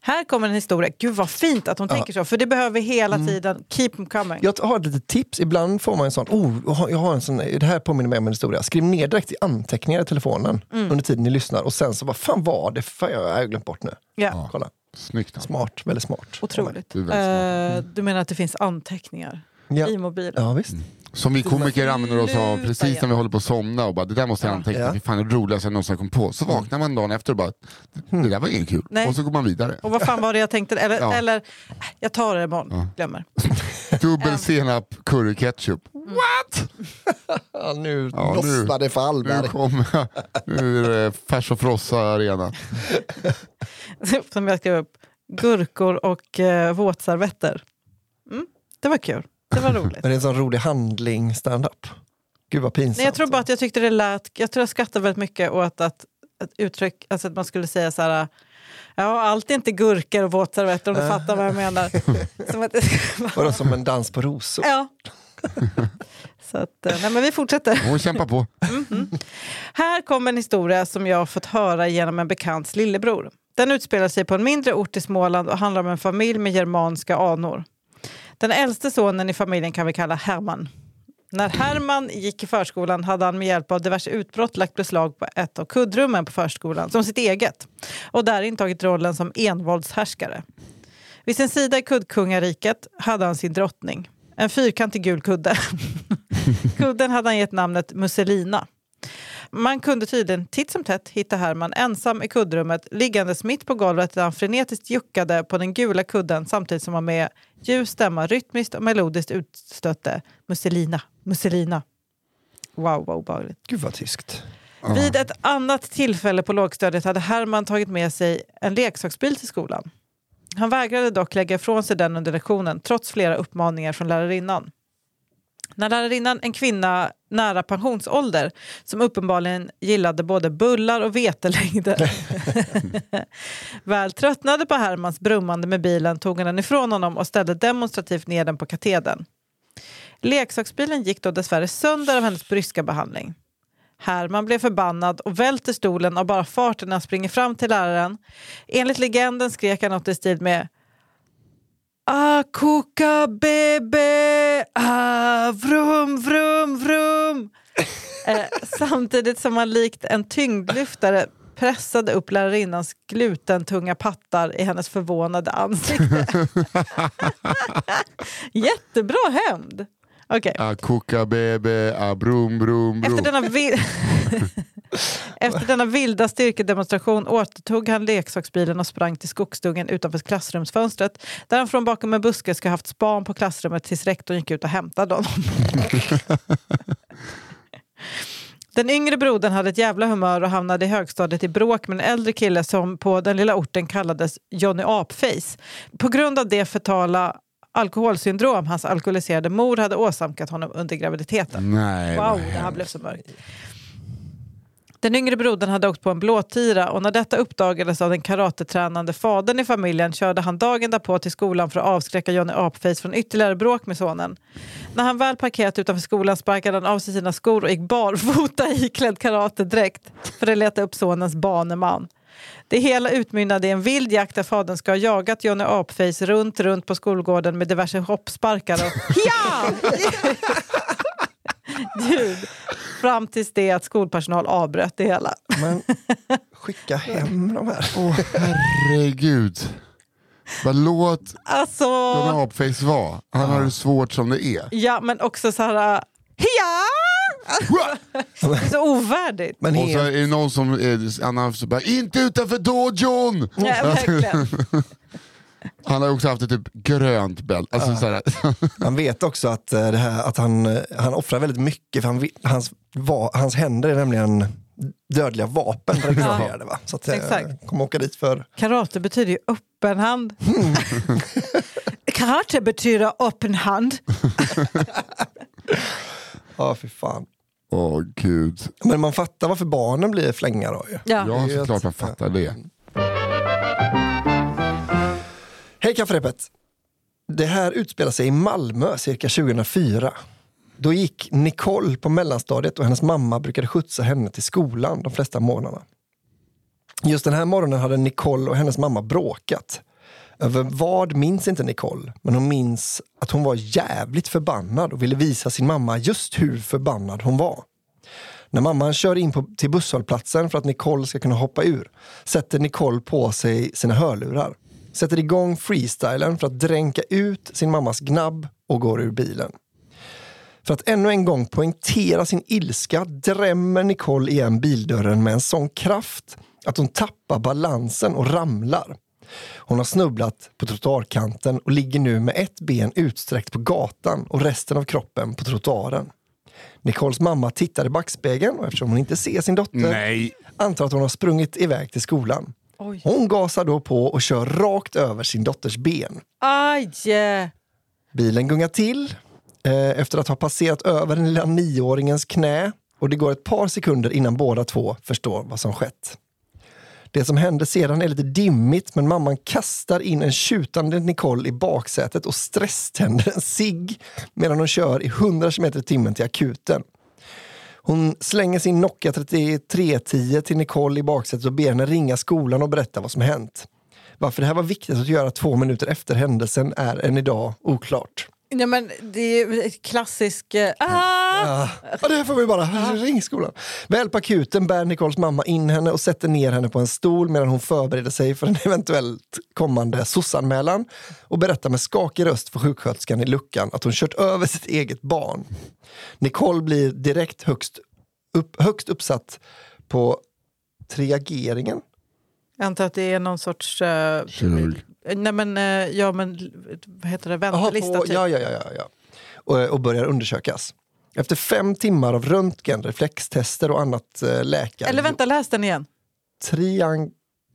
Här kommer en historia. Gud vad fint att hon tänker så, för det behöver vi hela Mm. tiden. Keep them coming. Jag har ett litet tips. Ibland får man en sån, oh, jag har- jag har en sån, det här påminner mig om en historia. Skriv ner direkt i anteckningar i telefonen Mm. under tiden ni lyssnar och sen så, vad fan var det? Fan, jag har glömt bort nu. Ja. Kolla, Snyggt. Smart, väldigt smart. Otroligt. Du väldigt Eh, du menar att det finns anteckningar Ja, i mobilen? ja visst. Som vi komiker använder oss av precis när vi håller på att somna och bara det där måste jag anteckna, Ja. fy fan det roligaste jag någonsin kom på. Så vaknar man dagen efter och bara det där var inget kul. Nej. Och så går man vidare. Och vad fan var det jag tänkte? Eller, Ja. eller jag tar det imorgon. Glömmer. Dubbel senap, curry, ketchup. What? Ja, nu Ja, nu- lossnar det för Nu Hallberg. kommer nu är det färs och frossa arena. Som jag skrev upp. Gurkor och eh, våtservetter. Mm, det var kul. Det var roligt. Men det är en sån rolig handling stand-up. Gud vad pinsamt. Nej, jag tror bara att jag tyckte det lät... Jag tror jag skrattade väldigt mycket åt att, att uttryck... Alltså att man skulle säga så här... Ja, allt är inte gurkor och våtservetter om du fattar vad jag menar. Som att, Vadå som en dans på rosor? ja. Så att, eh, nej, men vi fortsätter. Hon kämpar på. Här kommer en historia som jag har fått höra genom en bekants lillebror. Den utspelar sig på en mindre ort i Småland och handlar om en familj med germanska anor. Den äldste sonen i familjen kan vi kalla Herman. När Herman gick i förskolan hade han med hjälp av diverse utbrott lagt beslag på ett av kuddrummen på förskolan som sitt eget och där intagit rollen som envåldshärskare. Vid sin sida i kuddkungariket hade han sin drottning, en fyrkantig gul kudde. Kudden hade han gett namnet Musselina. Man kunde tydligen titt som tätt hitta Herman ensam i kuddrummet liggandes mitt på golvet där han frenetiskt juckade på den gula kudden samtidigt som han med ljus stämma rytmiskt och melodiskt utstötte Musselina, Musselina. Wow, vad obehagligt. Gud vad tyskt. Vid ett annat tillfälle på lågstadiet hade Herman tagit med sig en leksaksbil till skolan. Han vägrade dock lägga ifrån sig den under lektionen trots flera uppmaningar från lärarinnan. När lärarinnan, en kvinna nära pensionsålder som uppenbarligen gillade både bullar och vetelängder väl tröttnade på Hermans brummande med bilen tog hon den ifrån honom och ställde demonstrativt ner den på katedern. Leksaksbilen gick då dessvärre sönder av hennes bryska behandling. Herman blev förbannad och välter stolen av bara farten när han springer fram till läraren. Enligt legenden skrek han något i stil med Akuka bebe, ah, vrum vrum vrum. eh, samtidigt som han likt en tyngdlyftare pressade upp lärarinnans glutentunga pattar i hennes förvånade ansikte. Jättebra hämnd! Okej. Ah, kuka bebe, ah, brum brum brum. Efter denna, Efter denna vilda styrkedemonstration återtog han leksaksbilen och sprang till skogsdungen utanför klassrumsfönstret där han från bakom en buske ska ha haft span på klassrummet tills rektorn gick ut och hämtade honom. Den yngre brodern hade ett jävla humör och hamnade i högstadiet i bråk med en äldre kille som på den lilla orten kallades Johnny Apface. På grund av det förtala alkoholsyndrom hans alkoholiserade mor hade åsamkat honom under graviditeten. Nej, Wow, det här blev så mörkt. Den yngre brodern hade åkt på en blåtira och när detta uppdagades av den karatetränande fadern i familjen körde han dagen därpå till skolan för att avskräcka Johnny Apface från ytterligare bråk med sonen. När han väl parkerat utanför skolan sparkade han av sig sina skor och gick barfota iklädd karatedräkt för att leta upp sonens baneman. Det hela utmynnade i en vild jakt där fadern ska ha jagat Johnny Apface runt, runt på skolgården med diverse hoppsparkar och ja! ljud fram tills det att skolpersonal avbröt det hela. Men skicka hem de här. Åh herregud. Vad låt Alltså, Johnny Apface vara. Han har det svårt som det är. ja men också så här... Ja! Det är så ovärdigt. Men Och så är det någon som är, Anna så bara, inte utanför dojon! Ja, verkligen. Han har också haft ett typ grönt bälte. Alltså, såhär, man vet också att, eh, det här, att han, eh, han offrar väldigt mycket, för han, hans, va, hans händer är nämligen dödliga vapen registrerade. Va? Så att, eh, Exakt. kommer åka dit för... Karate betyder ju öppen hand. Karate betyder öppen hand. Ja, fy fan. Åh gud. Men man fattar varför barnen blir flänga då ju. Ja. Ja, såklart man fattar det. Hej kafferepet! Det här utspelar sig i Malmö cirka 2004. Då gick Nicole på mellanstadiet och hennes mamma brukade skjutsa henne till skolan de flesta morgnarna. Just den här morgonen hade Nicole och hennes mamma bråkat. Över vad minns inte Nicole, men hon minns att hon var jävligt förbannad och ville visa sin mamma just hur förbannad hon var. När mamman kör in på, till busshållplatsen för att Nicole ska kunna hoppa ur sätter Nicole på sig sina hörlurar. Sätter igång freestylen för att dränka ut sin mammas gnabb och går ur bilen. För att ännu en gång poängtera sin ilska drämmer Nicole igen bildörren med en sån kraft att hon tappar balansen och ramlar. Hon har snubblat på trottoarkanten och ligger nu med ett ben utsträckt på gatan och resten av kroppen på trottoaren. Nicoles mamma tittar i backspegeln och eftersom hon inte ser sin dotter Nej. antar att hon har sprungit iväg till skolan. Oj. Hon gasar då på och kör rakt över sin dotters ben. Aj! Bilen gungar till eh, efter att ha passerat över den lilla nioåringens knä och det går ett par sekunder innan båda två förstår vad som skett. Det som händer sedan är lite dimmigt men mamman kastar in en tjutande Nicole i baksätet och stresständer en cigg medan hon kör i 100 km i timmen till akuten. Hon slänger sin Nokia 3310 till Nicole i baksätet och ber henne ringa skolan och berätta vad som hänt. Varför det här var viktigt att göra två minuter efter händelsen är än idag oklart. Ja, men det är ett klassiskt... eh, Ah! Ja, det här får vi bara ring skolan. Väl på akuten bär Nicoles mamma in henne och sätter ner henne på en stol medan hon förbereder sig för en eventuellt kommande sossanmälan och berättar med skakig röst för sjuksköterskan i luckan att hon kört över sitt eget barn. Nicole blir direkt högst, upp, högst uppsatt på triageringen. Jag antar att det är någon sorts... Kirurg. Nej men, eh, ja men vad heter det? Väntelista på, typ. ja, ja, ja, ja. Och, och börjar undersökas. Efter fem timmar av röntgen, reflextester och annat eh, läkare... Eller vänta, läs den igen. Triang,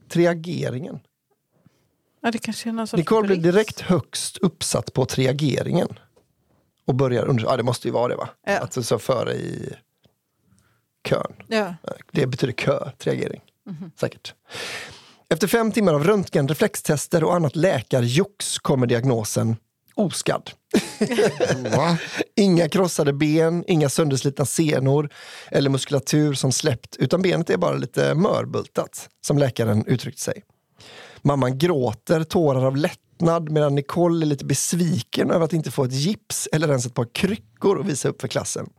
triageringen. Ja, det kanske är någon sorts Nicole blir direkt högst uppsatt på triageringen. Och börjar undersöka, ja det måste ju vara det va? Ja. Att du så före i kön. Ja. Det betyder kö, triagering. Säkert. Efter fem timmar av röntgen, reflextester och annat läkarjox kommer diagnosen oskadd. Inga krossade ben, inga sönderslitna senor eller muskulatur som släppt, utan benet är bara lite mörbultat, som läkaren uttryckt sig. Mamman gråter tårar av lättnad medan Nicole är lite besviken över att inte få ett gips eller ens ett par kryckor att visa upp för klassen.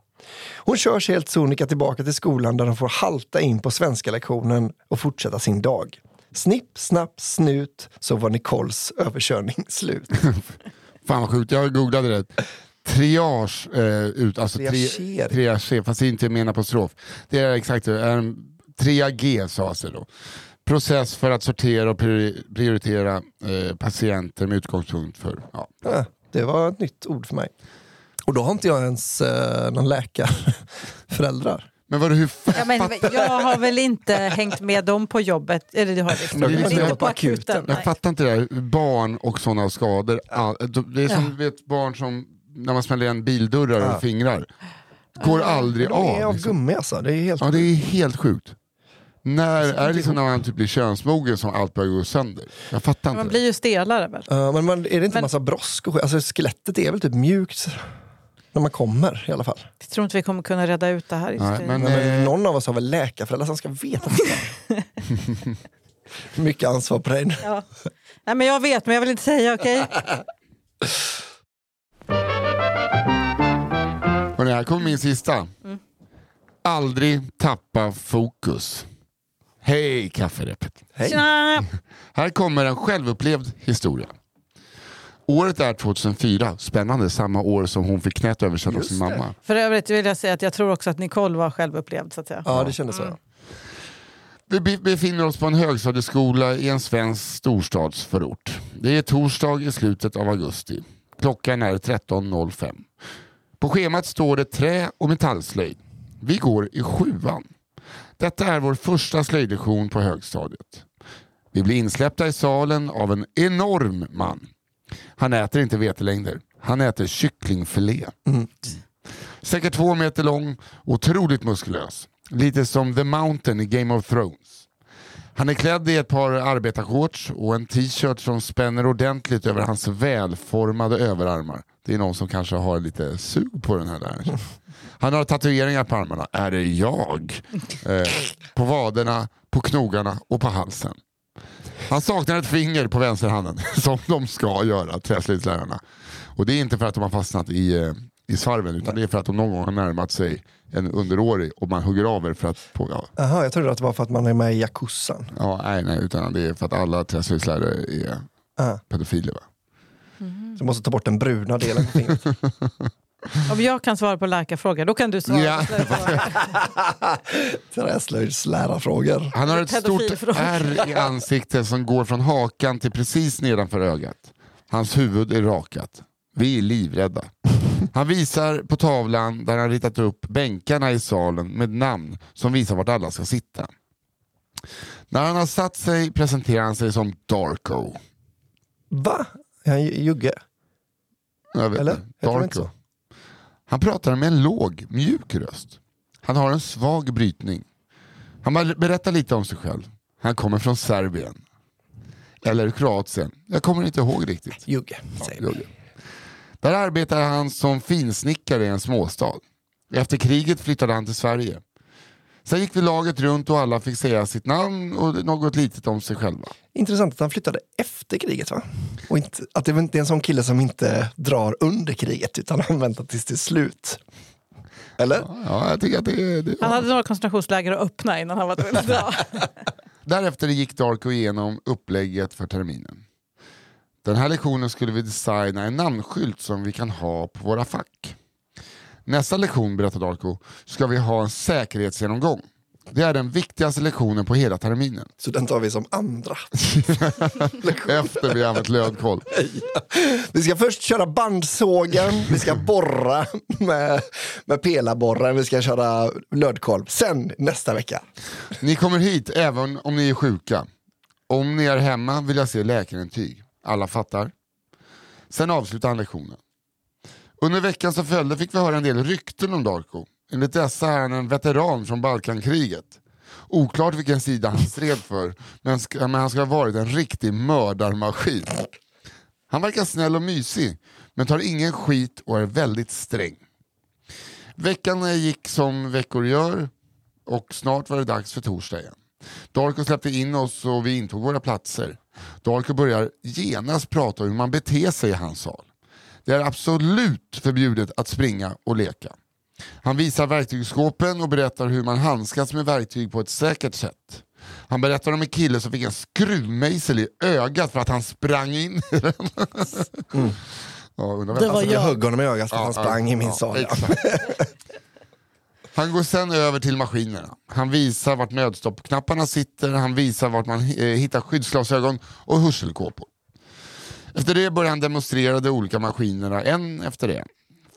Hon körs helt sonika tillbaka till skolan där de får halta in på svenska lektionen och fortsätta sin dag. Snipp, snapp, snut så var Nicoles överkörning slut. Fan vad sjukt, jag googlade det. Triage, eh, ut, alltså tri, Triager. triage, fast inte en apostrof. Det är exakt det, är en, triage sades det då. Process för att sortera och priori- prioritera eh, patienter med utgångspunkt för... Ja. Ja, det var ett nytt ord för mig. Och då har inte jag ens eh, någon läkarföräldrar. Men vadå, hur. Ja, men, jag har väl inte hängt med dem på jobbet. Eller det har jag. Men det är Men liksom inte på akuten. Jag nej. fattar inte det här, barn och sådana skador. Det är som vet, barn som, när man smäller igen bildörrar Ja. och fingrar. Går aldrig De är av. av Liksom. gummi alltså. Det är helt... Ja, det är helt sjukt. När är det liksom när man typ blir könsmogen som allt börjar gå sönder? Jag fattar inte. Man det. blir ju stelare väl? Ja, men man, är det inte Men- massa brosk och skit? Alltså skelettet är väl typ mjukt när man kommer i alla fall. Jag tror inte vi kommer kunna reda ut det här. Just Nej, det. men- Men, eh, någon av oss har väl läkarföräldrar som ska veta det. Mycket ansvar på dig nu. Ja. Nej, men jag vet, men jag vill inte säga. okej? Hörrni, här kommer min sista. Mm. Aldrig tappa fokus. Hej kafferepet. Hej. Tjena! Här kommer en självupplevd historia. Året är 2004, spännande, samma år som hon fick knät översatt av sin mamma. För övrigt vill jag säga att jag tror också att Nicole var självupplevd. Så att säga. Ja, det kändes så. ja. Vi be- befinner oss på en högstadieskola i en svensk storstadsförort. Det är torsdag i slutet av augusti. Klockan är 13.05. På schemat står det trä och metallslöjd. Vi går i sjuan. Detta är vår första slöjdlektion på högstadiet. Vi blir insläppta i salen av en enorm man. Han äter inte vetelängder. Han äter kycklingfilé. Säkert två meter lång, otroligt muskulös. Lite som The Mountain i Game of Thrones. Han är klädd i ett par arbetarshorts och en t-shirt som spänner ordentligt över hans välformade överarmar. Det är någon som kanske har lite sug på den här där. Han har tatueringar på armarna. Är det jag? Eh, på vaderna, på knogarna och på halsen. Han saknar ett finger på vänsterhanden, som de ska göra, träslöjdslärarna. Och det är inte för att de har fastnat i, eh, i svarven, utan det är för att de någon gång har närmat sig en underårig och man hugger av er för att... På, ja, jag trodde att det var för att man är med i Yakuzzan. ja, nej, nej, utan det är för att alla träslöjdslärare är Ah, pedofiler. Va? så du måste ta bort den bruna delen på fingret. Om jag kan svara på läkarfrågor, då kan du svara Ja. på. Träslöjdslärarfrågor. Han har ett stort ärr i ansiktet som går från hakan till precis nedanför ögat. Hans huvud är rakat. Vi är livrädda. Han visar på tavlan där han ritat upp bänkarna i salen med namn som visar vart alla ska sitta. När han har satt sig presenterar han sig som Darko. Va? Är han ju- jugge? Jag vet Eller? inte. Jag tror inte så. Han pratar med en låg, mjuk röst. Han har en svag brytning. Han ber- berättar lite om sig själv. Han kommer från Serbien. Eller Kroatien. Jag kommer inte ihåg riktigt. Jugge, säger vi. Jugge. Där arbetar han som finsnickare i en småstad. Efter kriget flyttade han till Sverige. Sen gick vi laget runt och alla fick säga sitt namn och något litet om sig själva. Intressant att han flyttade efter kriget va? Och inte, att det inte är en sån kille som inte drar under kriget utan han väntar tills det är slut. Eller? Ja, jag tycker att det, det Han hade några koncentrationsläger att öppna innan han var tvungen att dra. Därefter gick Darko igenom upplägget för terminen. Den här lektionen skulle vi designa en namnskylt som vi kan ha på våra fack. Nästa lektion, berättar Darko, ska vi ha en säkerhetsgenomgång. Det är den viktigaste lektionen på hela terminen. Så den tar vi som andra. Efter vi använt lödkoll. Vi ska först köra bandsågen, vi ska borra med, med pelarborren, vi ska köra lödkolv. Sen nästa vecka. Ni kommer hit även om ni är sjuka. Om ni är hemma vill jag se läkarintyg. Alla fattar. Sen avslutar han lektionen. Under veckan som följde fick vi höra en del rykten om Darko. Enligt dessa är han en veteran från Balkankriget. Oklart vilken sida han stred för, men, ska, men han ska ha varit en riktig mördarmaskin. Han verkar snäll och mysig, men tar ingen skit och är väldigt sträng. Veckan gick som veckor gör och snart var det dags för torsdag igen. Darko släppte in oss och vi intog våra platser. Darko börjar genast prata om hur man beter sig i hans sal. Det är absolut förbjudet att springa och leka. Han visar verktygsskåpen och berättar hur man handskas med verktyg på ett säkert sätt. Han berättar om en kille som fick en skruvmejsel i ögat för att han sprang in i den. Ja, undrar vem- Det var Alltså, jag jag. högg honom i ögat för att han Ja, sprang ja, i min ja, sal. Ja. Han går sen över till maskinerna. Han visar vart nödstoppknapparna sitter, han visar vart man eh, hittar skyddsglasögon och hörselkåpor. Efter det börjar han demonstrera de olika maskinerna en efter en.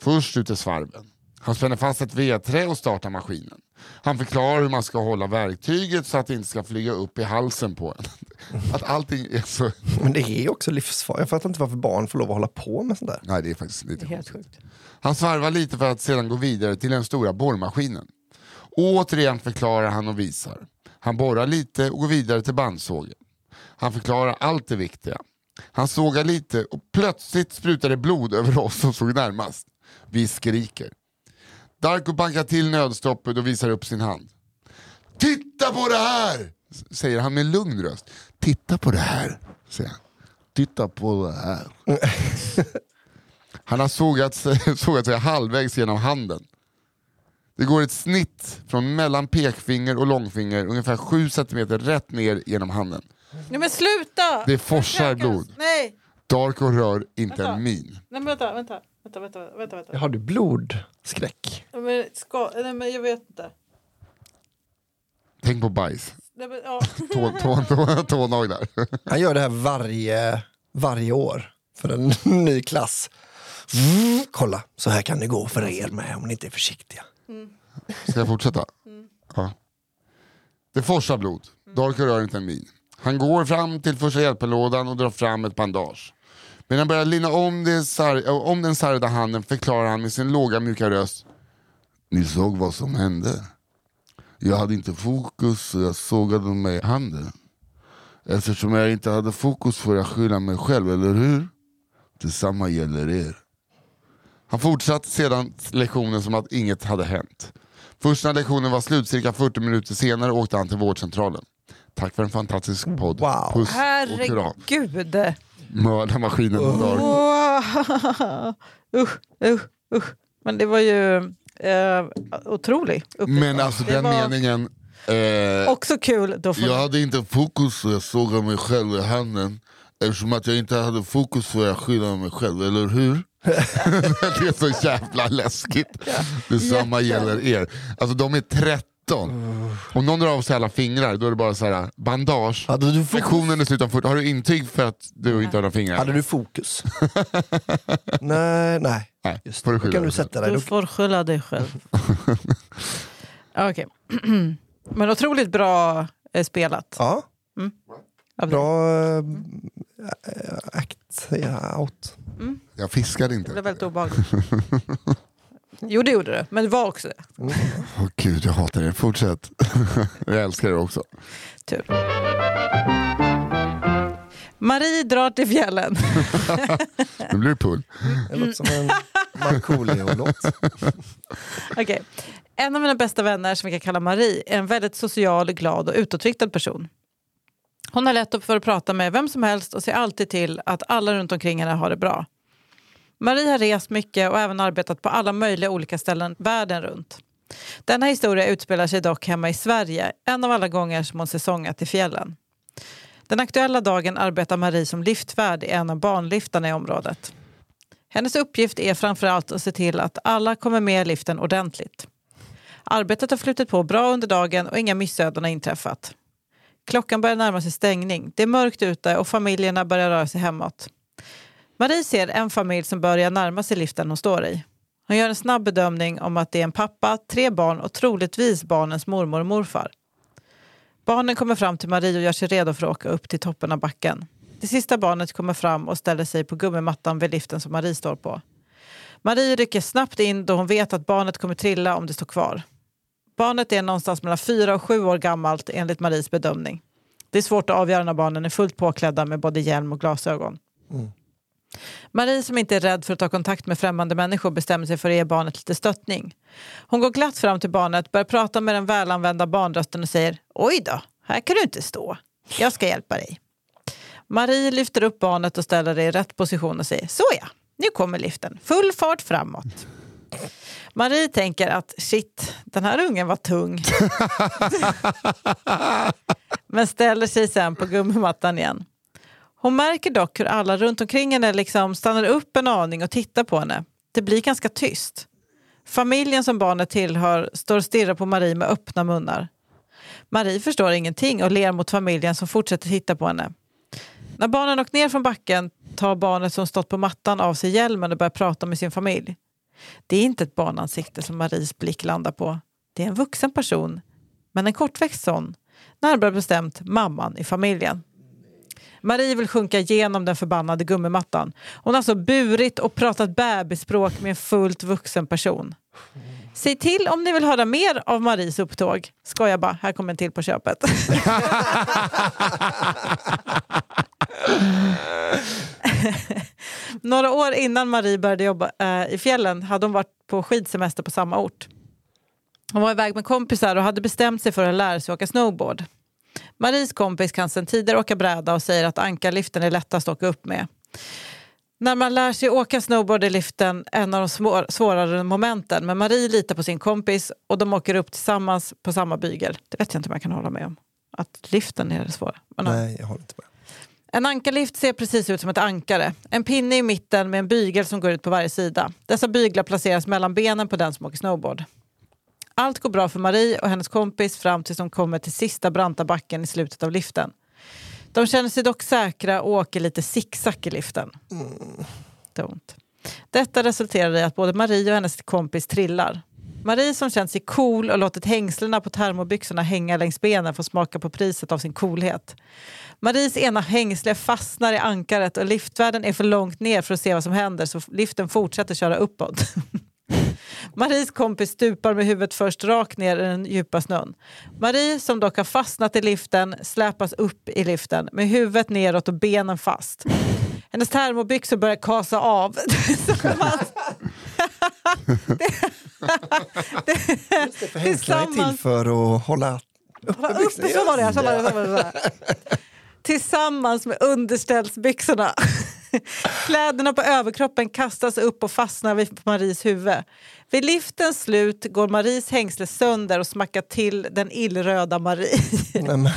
Först ut i svarven. Han spänner fast ett vedträ och startar maskinen. Han förklarar hur man ska hålla verktyget så att det inte ska flyga upp i halsen på en. Att allting är så... Men det är ju också livsfarligt. Jag fattar inte varför barn får lov att hålla på med sånt där. Nej, det är faktiskt lite Det är helt sjukt. Han svarvar lite för att sedan gå vidare till den stora borrmaskinen. Återigen förklarar han och visar. Han borrar lite och går vidare till bandsågen. Han förklarar allt det viktiga. Han sågar lite och plötsligt sprutar det blod över oss som stod närmast. Vi skriker. Darko bankar till nödstoppet och visar upp sin hand. Titta på det här! Säger han med lugn röst. Titta på det här, säger han. Titta på det här. Han har sågat sig, sågat sig halvvägs genom handen. Det går ett snitt från mellan pekfinger och långfinger ungefär 7 cm rätt ner genom handen. Nej men sluta! Det forsar blod. Nej! Dark och rör inte Vänta. en min. Nej men vänta, vänta. Vänta, vänta, vänta. vänta. Har du blodskräck? Nej, Men, ska, nej men jag vet inte. Tänk på bajs. Nej, men, ja. Tå, tå, tå, tånaglar. Han gör det här varje, varje år för en ny klass. Mm, kolla, så här kan det gå för er med om ni inte är försiktiga. Ska jag fortsätta? Ja. Det forsar blod. Dark rör inte en min. Han går fram till första hjälpen-lådan och drar fram ett bandage. Men han börjar linna om, det sar- om den sargade handen förklarar han med sin låga mjuka röst. Ni såg vad som hände. Jag hade inte fokus så jag sågade mig i handen. Eftersom jag inte hade fokus får jag skylla mig själv, eller hur? Detsamma gäller er. Han fortsatte sedan lektionen som att inget hade hänt. Först när lektionen var slut, cirka 40 minuter senare, åkte han till vårdcentralen. Tack för en fantastisk podd. Wow. Puss och kram. Mördarmaskinen. Dark. Wow. Usch, usch, usch. Men det var ju eh, otrolig upplevelse. Men alltså Det den var meningen. Eh, Också kul. Då jag hade inte fokus så jag såg mig själv i handen. Eftersom att jag inte hade fokus får jag skylla mig själv, eller hur? det är så jävla läskigt. Detsamma gäller er. Alltså de är 13. Om någon drar av sig alla fingrar då är det bara så här bandage. Hade du? Lektionen är slut om 40. Har du intyg för att du inte har några fingrar? Hade du fokus? nej, nej. Nej, Just får du Då kan du sätta dig. Du får skylla dig själv. Okej. Men otroligt bra eh, spelat. ja, dig. bra äh, act ja, out. Jag fiskade Det blev inte. väldigt obehagligt. Jo det gjorde det, men det var också det. Åh gud, jag hatar er. Fortsätt. jag älskar er också. Tur. Marie drar till fjällen. Nu blir det pull. Det låter som en Markoolio-låt. Okej. En av mina bästa vänner som vi kan kalla Marie är en väldigt social, glad och utåtriktad person. Hon har lätt upp för att prata med vem som helst och ser alltid till att alla runt omkring henne har det bra. Marie har rest mycket och även arbetat på alla möjliga olika ställen världen runt. Denna historia utspelar sig dock hemma i Sverige, en av alla gånger som hon säsongat i fjällen. Den aktuella dagen arbetar Marie som liftvärd i en av banliftarna i området. Hennes uppgift är framförallt att se till att alla kommer med i liften ordentligt. Arbetet har flutit på bra under dagen och inga missöden har inträffat. Klockan börjar närma sig stängning. Det är mörkt ute och familjerna börjar röra sig hemåt. Marie ser en familj som börjar närma sig liften hon står i. Hon gör en snabb bedömning om att det är en pappa, tre barn och troligtvis barnens mormor och morfar. Barnen kommer fram till Marie och gör sig redo för att åka upp till toppen av backen. Det sista barnet kommer fram och ställer sig på gummimattan vid liften som Marie står på. Marie rycker snabbt in då hon vet att barnet kommer trilla om det står kvar. Barnet är någonstans mellan fyra och sju år gammalt enligt Maries bedömning. Det är svårt att avgöra när barnen är fullt påklädda med både hjälm och glasögon. Mm. Marie som inte är rädd för att ta kontakt med främmande människor bestämmer sig för att ge barnet lite stöttning. Hon går glatt fram till barnet, börjar prata med den välanvända barnrösten och säger Oj då, här kan du inte stå. Jag ska hjälpa dig. Marie lyfter upp barnet och ställer det i rätt position och säger Såja, nu kommer liften. Full fart framåt. Marie tänker att shit, den här ungen var tung. Men ställer sig sen på gummimattan igen. Hon märker dock hur alla runt omkring henne liksom stannar upp en aning och tittar på henne. Det blir ganska tyst. Familjen som barnet tillhör står och stirrar på Marie med öppna munnar. Marie förstår ingenting och ler mot familjen som fortsätter titta på henne. När barnen åkt ner från backen tar barnet som stått på mattan av sig hjälmen och börjar prata med sin familj. Det är inte ett barnansikte som Maries blick landar på. Det är en vuxen person, men en kortväxt sån. Närmare bestämt mamman i familjen. Marie vill sjunka igenom den förbannade gummimattan. Hon har alltså burit och pratat bebisspråk med en fullt vuxen person. Säg till om ni vill höra mer av Maries upptåg. Skojar bara, här kommer en till på köpet. Några år innan Marie började jobba eh, i fjällen hade hon varit på skidsemester på samma ort. Hon var iväg med kompisar och hade bestämt sig för att lära sig åka snowboard. Maries kompis kan sedan tidigare åka bräda och säger att ankarliften är lättast att åka upp med. När man lär sig åka snowboard är liften en av de svår, svårare momenten men Marie litar på sin kompis och de åker upp tillsammans på samma bygel. Det vet jag inte om jag kan hålla med om. Att liften är det svåra. Men. Nej, jag håller inte med. En ankarlift ser precis ut som ett ankare. En pinne i mitten med en bygel som går ut på varje sida. Dessa byglar placeras mellan benen på den som åker snowboard. Allt går bra för Marie och hennes kompis fram tills de kommer till sista branta backen i slutet av liften. De känner sig dock säkra och åker lite zigzag i liften. Don't. Detta resulterar i att både Marie och hennes kompis trillar. Marie som känt sig cool och låtit hängslena på termobyxorna hänga längs benen får smaka på priset av sin coolhet. Maries ena hängsle fastnar i ankaret och liftvärden är för långt ner för att se vad som händer så liften fortsätter köra uppåt. Maries kompis stupar med huvudet först rakt ner i den djupa snön. Marie, som dock har fastnat i liften, släpas upp i liften med huvudet neråt och benen fast. Hennes termobyxor börjar kasa av. Så man- För hängslar är till Tillsammans- för att hålla uppe byxorna. uppe, så var det, så var det, så var det, så var det. Tillsammans med underställsbyxorna. Kläderna på överkroppen kastas upp och fastnar vid Maries huvud. Vid liftens slut går Maries hängsle sönder och smackar till den illröda Marie.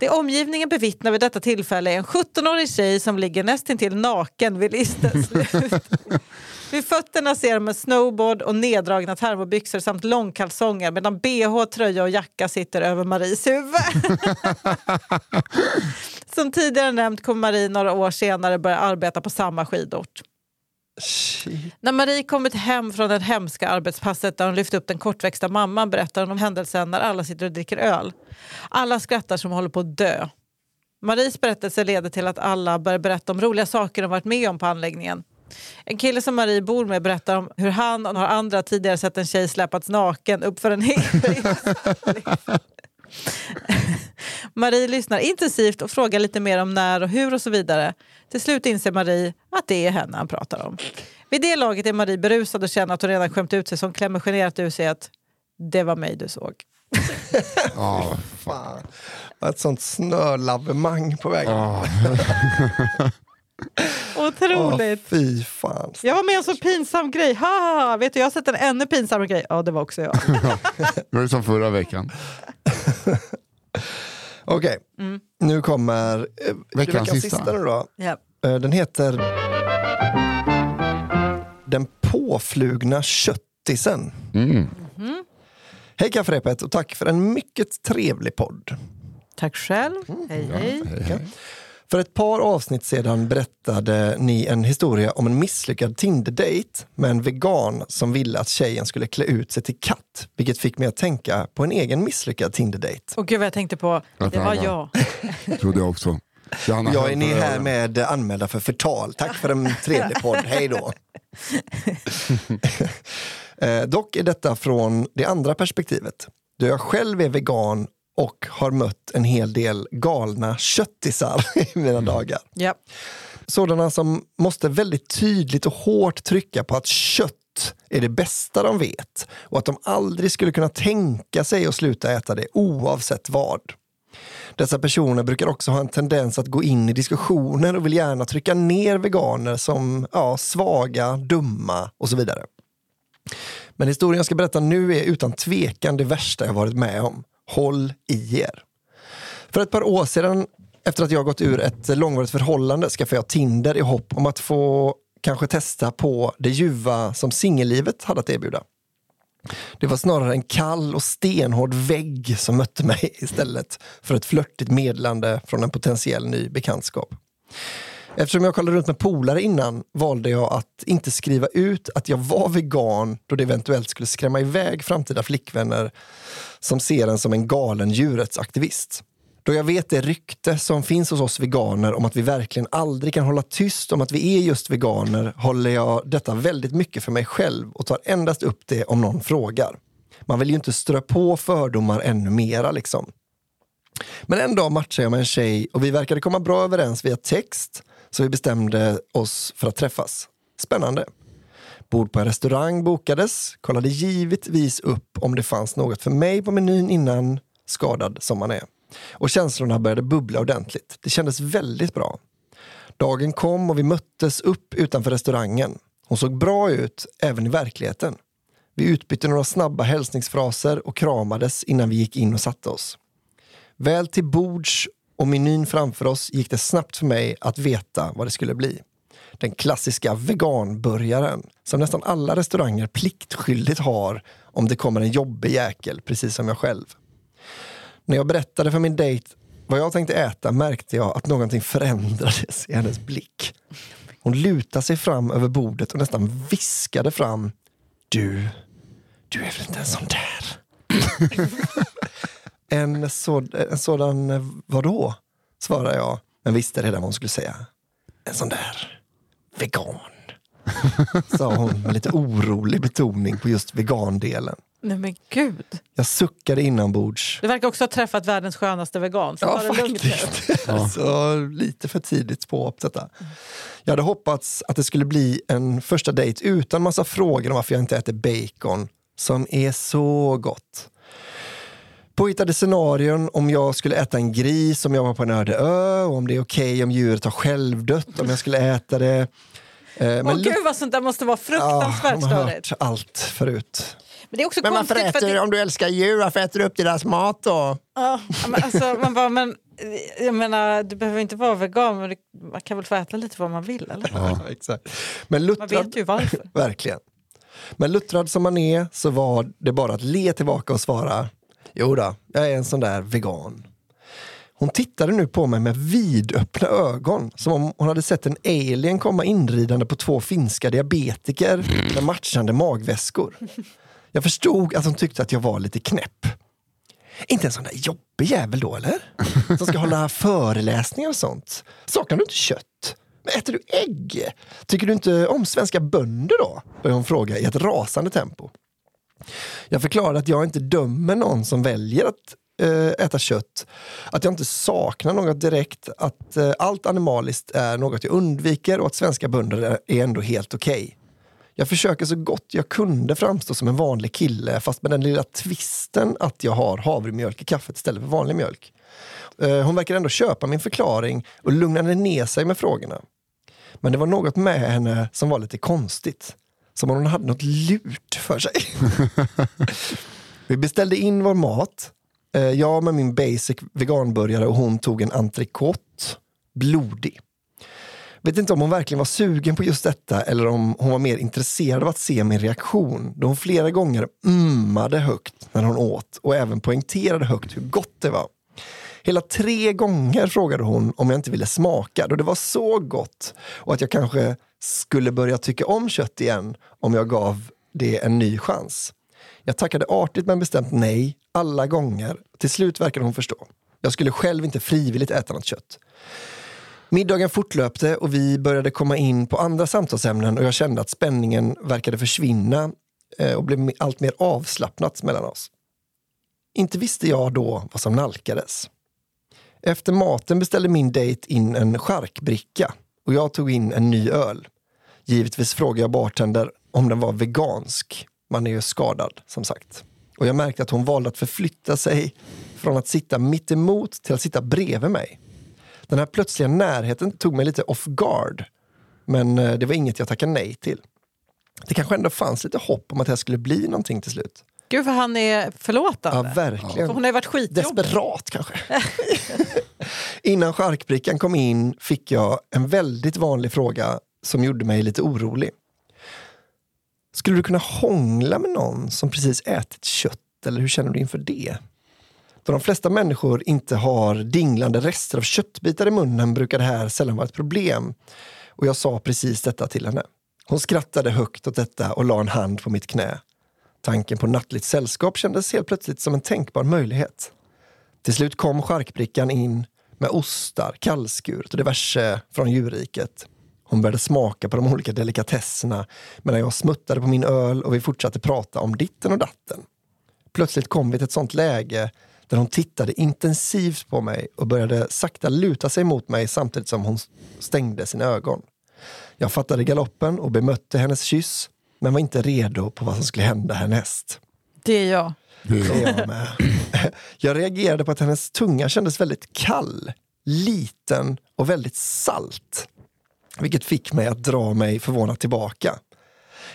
Det omgivningen bevittnar vid detta tillfälle är en 17-årig tjej som ligger nästintill naken vid listens slut. vid fötterna ser de en snowboard och neddragna termobyxor samt långkalsonger medan bh, tröja och jacka sitter över Maries huvud. Som tidigare nämnt kommer Marie några år senare börja arbeta på samma skidort. Shit. När Marie kommit hem från det hemska arbetspasset där hon lyft upp den kortväxta mamman berättar hon om händelsen när alla sitter och dricker öl. Alla skrattar som håller på att dö. Maries berättelse leder till att alla börjar berätta om roliga saker de varit med om på anläggningen. En kille som Marie bor med berättar om hur han och några andra tidigare sett en tjej släpats naken uppför en hel Marie lyssnar intensivt och frågar lite mer om när och hur och så vidare. Till slut inser Marie att det är henne han pratar om. Vid det laget är Marie berusad och känner att hon redan skämt ut sig så hon klämmer generat ur sig att det var mig du såg. Ja, Fan. Ett sånt snölavemang på vägen. ja. Otroligt! Åh, fy fan. Jag var med om en så pinsam grej. Ha, ha, ha. Vet du, jag har sett en ännu pinsammare grej. Ja, det var också jag. Det var som förra veckan. Okej, Mm. nu kommer eh, Veckans veckans sista. sista då. Ja. Eh, Den heter Den påflugna köttisen. Mm. Hej kafferepet och tack för en mycket trevlig podd. Tack själv. Hej, hej. Hej, hej. För ett par avsnitt sedan berättade ni en historia om en misslyckad Tinder-date med en vegan som ville att tjejen skulle klä ut sig till katt, vilket fick mig att tänka på en egen misslyckad Tinder-date. Och gud vad jag tänkte på, det var jag. Trodde jag också. Johanna Jag är ni här med anmälda för förtal. Tack för en trevlig podd. Hej då. Eh, Dock är detta från det andra perspektivet. Då jag själv är vegan och har mött en hel del galna köttisar i mina dagar. Ja. Sådana som måste väldigt tydligt och hårt trycka på att kött är det bästa de vet och att de aldrig skulle kunna tänka sig att sluta äta det oavsett vad. Dessa personer brukar också ha en tendens att gå in i diskussioner och vill gärna trycka ner veganer som ja, svaga, dumma och så vidare. Men historien jag ska berätta nu är utan tvekan det värsta jag varit med om. Håll i er. För ett par år sedan, efter att jag gått ur ett långvarigt förhållande, skaffade jag Tinder i hopp om att få kanske testa på det ljuva som singellivet hade att erbjuda. Det var snarare en kall och stenhård vägg som mötte mig istället för ett flörtigt meddelande från en potentiell ny bekantskap. Eftersom jag kollade runt med polare innan valde jag att inte skriva ut att jag var vegan då det eventuellt skulle skrämma iväg framtida flickvänner som ser en som en galen djurrättsaktivist. Då jag vet det rykte som finns hos oss veganer om att vi verkligen aldrig kan hålla tyst om att vi är just veganer håller jag detta väldigt mycket för mig själv och tar endast upp det om någon frågar. Man vill ju inte strö på fördomar ännu mera liksom. Men en dag matchade jag med en tjej och vi verkade komma bra överens via text så vi bestämde oss för att träffas. Spännande. Bord på en restaurang bokades, kollade givetvis upp om det fanns något för mig på menyn innan, skadad som man är. Och känslorna började bubbla ordentligt. Det kändes väldigt bra. Dagen kom och vi möttes upp utanför restaurangen. Hon såg bra ut, även i verkligheten. Vi utbytte några snabba hälsningsfraser och kramades innan vi gick in och satte oss. Väl till bords och menyn framför oss gick det snabbt för mig att veta vad det skulle bli. Den klassiska veganburgaren som nästan alla restauranger pliktskyldigt har om det kommer en jobbig jäkel, precis som jag själv. När jag berättade för min dejt vad jag tänkte äta märkte jag att någonting förändrades i hennes blick. Hon lutade sig fram över bordet och nästan viskade fram Du, du är väl inte en sån där? en, så, en sådan, vadå? Svarade jag, men visste redan vad hon skulle säga. En sån där vegan. Sa hon med lite orolig betoning på just vegandelen. Nej men gud. Jag suckade inombords. Du verkar också ha träffat världens skönaste vegan. Så Ja, faktiskt. alltså, lite för tidigt på detta. Jag hade hoppats att det skulle bli en första dejt utan massa frågor om varför jag inte äter bacon, som är så gott. Påhittade scenarion om jag skulle äta en gris om jag var på en öde ö, och om det är okej om djuret har självdött om jag skulle äta det. Eh, Åh Lu- gud vad sånt där måste vara Ja, fruktansvärt man har hört allt förut. Men det är också Men varför konstigt för att äter, det, om du älskar djur, varför äter du upp deras mat då? ja, men alltså, man bara, men, jag menar, du behöver inte vara vegan men man kan väl få äta lite vad man vill eller? Ja, exakt. Men Man luttrad, vet ju varför. verkligen. Men luttrad som man är så var det bara att le tillbaka och svara Jo då, jag är en sån där vegan. Hon tittade nu på mig med vidöppna ögon som om hon hade sett en alien komma inridande på två finska diabetiker med matchande magväskor. Jag förstod att hon tyckte att jag var lite knäpp. Inte en sån där jobbig jävel då eller? Som ska hålla föreläsningar och sånt. Saknar du inte kött? Men äter du ägg? Tycker du inte om svenska bönder då? Började hon fråga i ett rasande tempo. Jag förklarade att jag inte dömer någon som väljer att eh, äta kött. Att jag inte saknar något direkt, att eh, allt animaliskt är något jag undviker och att svenska bönder är, ändå helt okej. Jag försöker så gott jag kunde framstå som en vanlig kille fast med den lilla twisten att jag har havremjölk i kaffet istället för vanlig mjölk. Eh, hon verkar ändå köpa min förklaring och lugnade ner sig med frågorna. Men det var något med henne som var lite konstigt. Som om hon hade något lurt för sig. Vi beställde in vår mat. Eh, jag med min basic veganburgare och hon tog en entrecote. Blodig. Vet inte om hon verkligen var sugen på just detta eller om hon var mer intresserad av att se min reaktion då hon flera gånger ummade högt när hon åt och även poängterade högt hur gott det var. Hela tre gånger frågade hon om jag inte ville smaka då det var så gott och att jag kanske skulle börja tycka om kött igen om jag gav det en ny chans. Jag tackade artigt men bestämt nej alla gånger. Till slut verkade hon förstå. Jag skulle själv inte frivilligt äta något kött. Middagen fortlöpte och vi började komma in på andra samtalsämnen och jag kände att spänningen verkade försvinna eh, och blev allt mer avslappnat mellan oss. Inte visste jag då vad som nalkades. Efter maten beställde min dejt in en charkbricka och jag tog in en ny öl. Givetvis frågade jag bartender om den var vegansk. Man är ju skadad, som sagt. Och jag märkte att hon valde att förflytta sig från att sitta mitt emot till att sitta bredvid mig. Den här plötsliga närheten tog mig lite off guard. Men eh, det var inget jag tackade nej till. Det kanske ändå fanns lite hopp om att det här skulle bli någonting till slut. Gud vad han är Ja, förlåtande. verkligen. För hon har ju varit skitjobbig. Desperat kanske. Innan charkbrickan kom in fick jag en väldigt vanlig fråga som gjorde mig lite orolig. Skulle du kunna hångla med någon som precis ätit kött eller hur känner du inför det? Då de flesta människor inte har dinglande rester av köttbitar i munnen brukar det här sällan vara ett problem. Och jag sa precis detta till henne. Hon skrattade högt åt detta och la en hand på mitt knä. Tanken på nattligt sällskap kändes helt plötsligt som en tänkbar möjlighet. Till slut kom charkbrickan in med ostar, kallskuret och diverse från djurriket. Hon började smaka på de olika delikatesserna medan jag smuttade på min öl och vi fortsatte prata om ditten och datten. Plötsligt kom vi till ett sånt läge där hon tittade intensivt på mig och började sakta luta sig mot mig samtidigt som hon stängde sina ögon. Jag fattade galoppen och bemötte hennes kyss men var inte redo på vad som skulle hända härnäst. Det är jag. Det är jag med. Jag reagerade på att hennes tunga kändes väldigt kall, liten och väldigt salt. Vilket fick mig att dra mig förvånat tillbaka.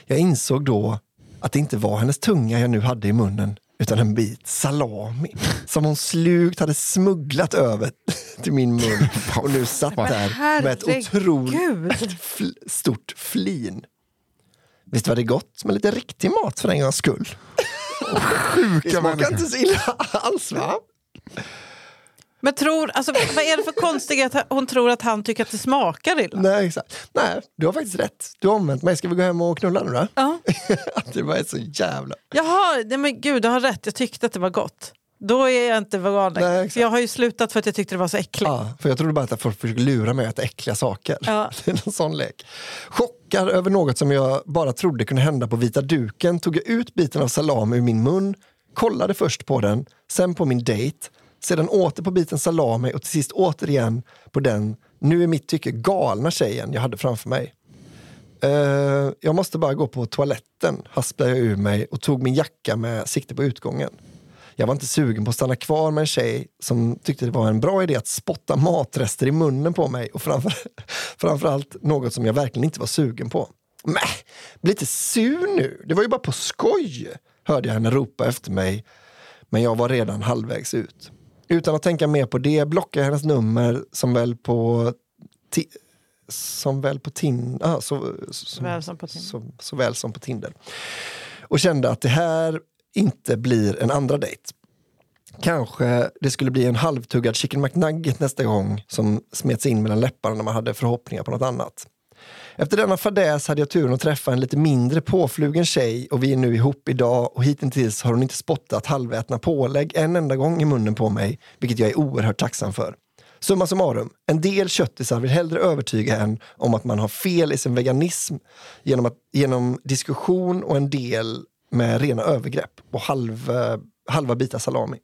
Jag insåg då att det inte var hennes tunga jag nu hade i munnen utan en bit salami som hon slugt hade smugglat över till min mun och nu satt där med ett otroligt stort flin. Visst var det gott med lite riktig mat för en gångs skull? Det Sjuka smakar människor. inte så illa alls va? Men tror, alltså, vad är det för konstigt att hon tror att han tycker att det smakar illa? Nej, exakt. Nej, du har faktiskt rätt. Du har omvänt mig. Ska vi gå hem och knulla nu då? Ja. Att det var så jävla... Jaha, nej men gud du har rätt. Jag tyckte att det var gott. Då är jag inte vegan längre. jag har ju slutat för att jag tyckte det var så äckligt. Ja, för jag trodde bara att folk försöker lura mig att äta äckliga saker. Ja. Det är en sån lek. Chockad över något som jag bara trodde kunde hända på vita duken tog jag ut biten av salami ur min mun, kollade först på den, sen på min dejt, sedan åter på biten salami och till sist återigen på den, nu i mitt tycke galna tjejen jag hade framför mig. Uh, jag måste bara gå på toaletten, hasplade jag ur mig och tog min jacka med sikte på utgången. Jag var inte sugen på att stanna kvar med en tjej som tyckte det var en bra idé att spotta matrester i munnen på mig och framför, framförallt något som jag verkligen inte var sugen på. Mäh, bli inte sur nu, det var ju bara på skoj, hörde jag henne ropa efter mig. Men jag var redan halvvägs ut. Utan att tänka mer på det blockade jag hennes nummer som väl på som väl på tin, ah, så, så, Tinder. så, så väl som på Tinder. Och kände att det här inte blir en andra dejt. Kanske det skulle bli en halvtuggad chicken McNugget nästa gång som smets in mellan läpparna när man hade förhoppningar på något annat. Efter denna fadäs hade jag turen att träffa en lite mindre påflugen tjej och vi är nu ihop idag och hittills har hon inte spottat halvätna pålägg en enda gång i munnen på mig, vilket jag är oerhört tacksam för. Summa summarum, en del köttisar vill hellre övertyga en om att man har fel i sin veganism genom, att, genom diskussion och en del med rena övergrepp och halv, eh, halva bitar salami.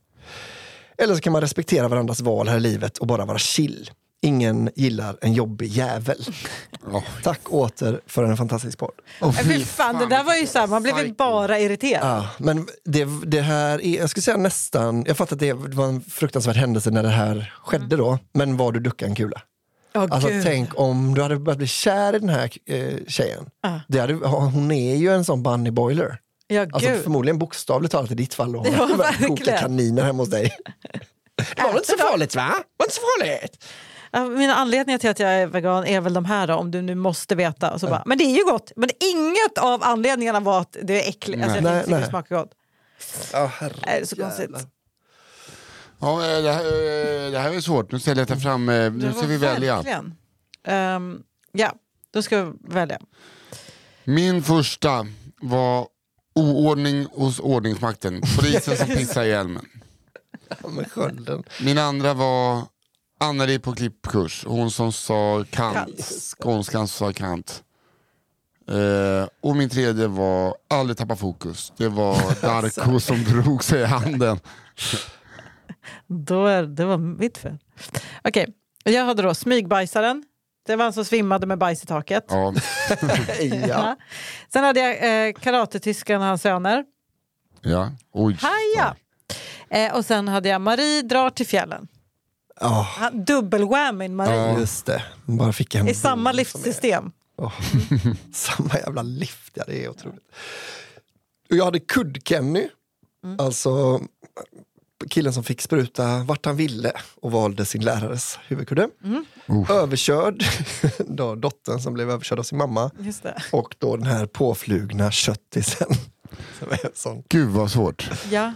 Eller så kan man respektera varandras val här i livet och bara vara chill. Ingen gillar en jobbig jävel. Ja. Tack åter för en fantastisk podd. Åh, Nej, Fy fan, det där var ju så här, man blev ju bara irriterad. Ja, men det, det här är, jag skulle säga nästan, jag fattar att det var en fruktansvärd händelse när det här skedde då, men var du ducka en kula? Åh, Alltså gud. tänk om du hade börjat bli kär i den här eh, tjejen. Ja. Det hade, hon är ju en sån bunny boiler. Ja, Alltså gud. förmodligen bokstavligt talat i ditt fall. Och Ja, verkligen. kaniner hemma hos dig. Det var väl inte så farligt va? Var inte så farligt. Mina anledningar till att jag är vegan är väl de här då, om du nu måste veta. Så bara, men det är ju gott! Men inget av anledningarna var att det är äckligt. Alltså, jag Nej. inte tycker Nej. det smakar gott. Ja, Nej, det är så konstigt. Ja, eh, det, här, eh, det här är svårt. Nu ställer jag ta fram, eh, nu ska vi välja. Ehm, ja, då ska vi välja. Min första var oordning hos ordningsmakten. Polisen som pissade i hjälmen. skölden. Min andra var Anneli på klippkurs. Hon som sa kant. Kant. Skånskan som sa kant. Eh, och min tredje var aldrig tappa fokus. Det var Darko som drog sig i handen. Då är, det var mitt fel. Okej, jag hade då smygbajsaren. Det var han som svimmade med bajs i taket. Ja. ja. Sen hade jag eh, karatetyskan och hans söner. Ja. Oj. Haja! Eh, och sen hade jag Marie drar till fjällen. Ja, Han- Dubbel-whammyn Marie. Just det. Bara fick en I samma livssystem. Åh, samma jävla lift, ja det är otroligt. Och jag hade Kudd-Kenny, alltså killen som fick spruta vart han ville och valde sin lärares huvudkudde. Uh. Överkörd, då dottern som blev överkörd av sin mamma Just det. och då den här påflugna köttisen. Som. Gud vad svårt. Ja.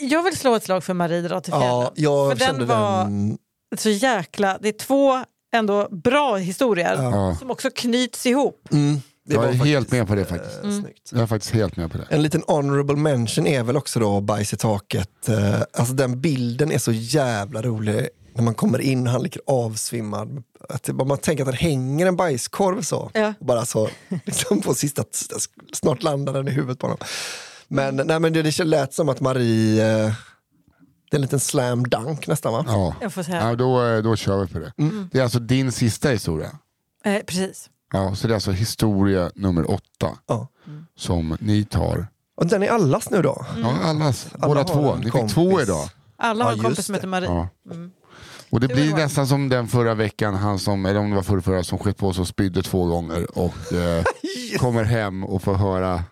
Jag vill slå ett slag för Marie drar till fjällen. Ja, jag För den var- den... Så jäkla... Det är två ändå bra historier Ja. som också knyts ihop. Mm, Jag är var helt med på det faktiskt. eh, snyggt. Jag är faktiskt helt med på det. En liten honorable mention är väl också då bajs i taket. Eh, Alltså den bilden är så jävla rolig när man kommer in och han ligger avsvimmad. Att man tänker att det hänger en bajskorv så. Ja. Och bara så, liksom på sista, snart landar den i huvudet på honom. Men, nej, men det, det lät som att Marie, eh, det är en liten slam dunk nästan va? Ja. Jag får säga. Ja, då, då kör vi på det. Det är alltså din sista historia. Eh, precis. Ja, så det är alltså historia nummer åtta Ja. som ni tar. Och den är allas nu då? Ja, allas, Alla båda har två. en Ni fick kompis. två idag. Alla har Ja, en kompis just som heter det. Marie. Ja. Och det Det blir var nästan som den förra veckan, han som, eller om det var förra, förra som skett på sig och spydde två gånger och eh, kommer hem och får höra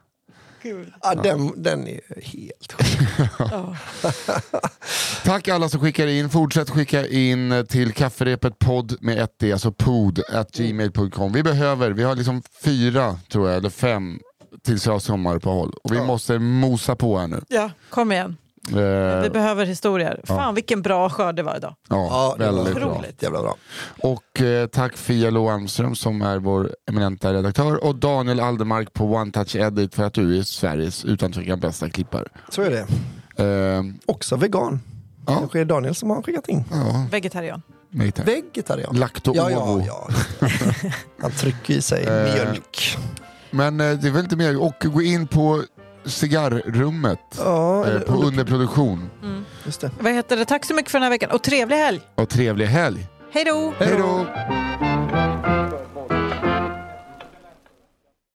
Gud. Ja, den, den är helt sjuk. Ja. Tack alla som skickar in. Fortsätt skicka in till kafferepet podd med ett D, alltså pod at gmail.com. Vi behöver, vi har liksom fyra tror jag, eller fem tills jag har sommaruppehåll. Och vi Ja. måste mosa på här nu. ja, kom igen. Eh, Vi behöver historier. Fan vilken bra skörd det var idag. ja, Ja, det väldigt bra. Jävla bra. Och eh, tack Fia Lo Almström som är vår eminenta redaktör och Daniel Aldermark på One Touch Edit för att du är Sveriges utan tvekan bästa klippare. Så är det. Eh, Också vegan. Ja. Kanske är Daniel som har skickat in. ja, Vegetarian. tack. Vegetarian. Lacto Ja, ja, ja. Han trycker i sig Eh, mjölk. Men eh, det är väl inte mer. Och gå in på cigarrrummet Ja, eh, på under- underproduktion. just det. Vad heter det? Tack så mycket för den här veckan och trevlig helg. Och trevlig helg. Hej då! Hej då!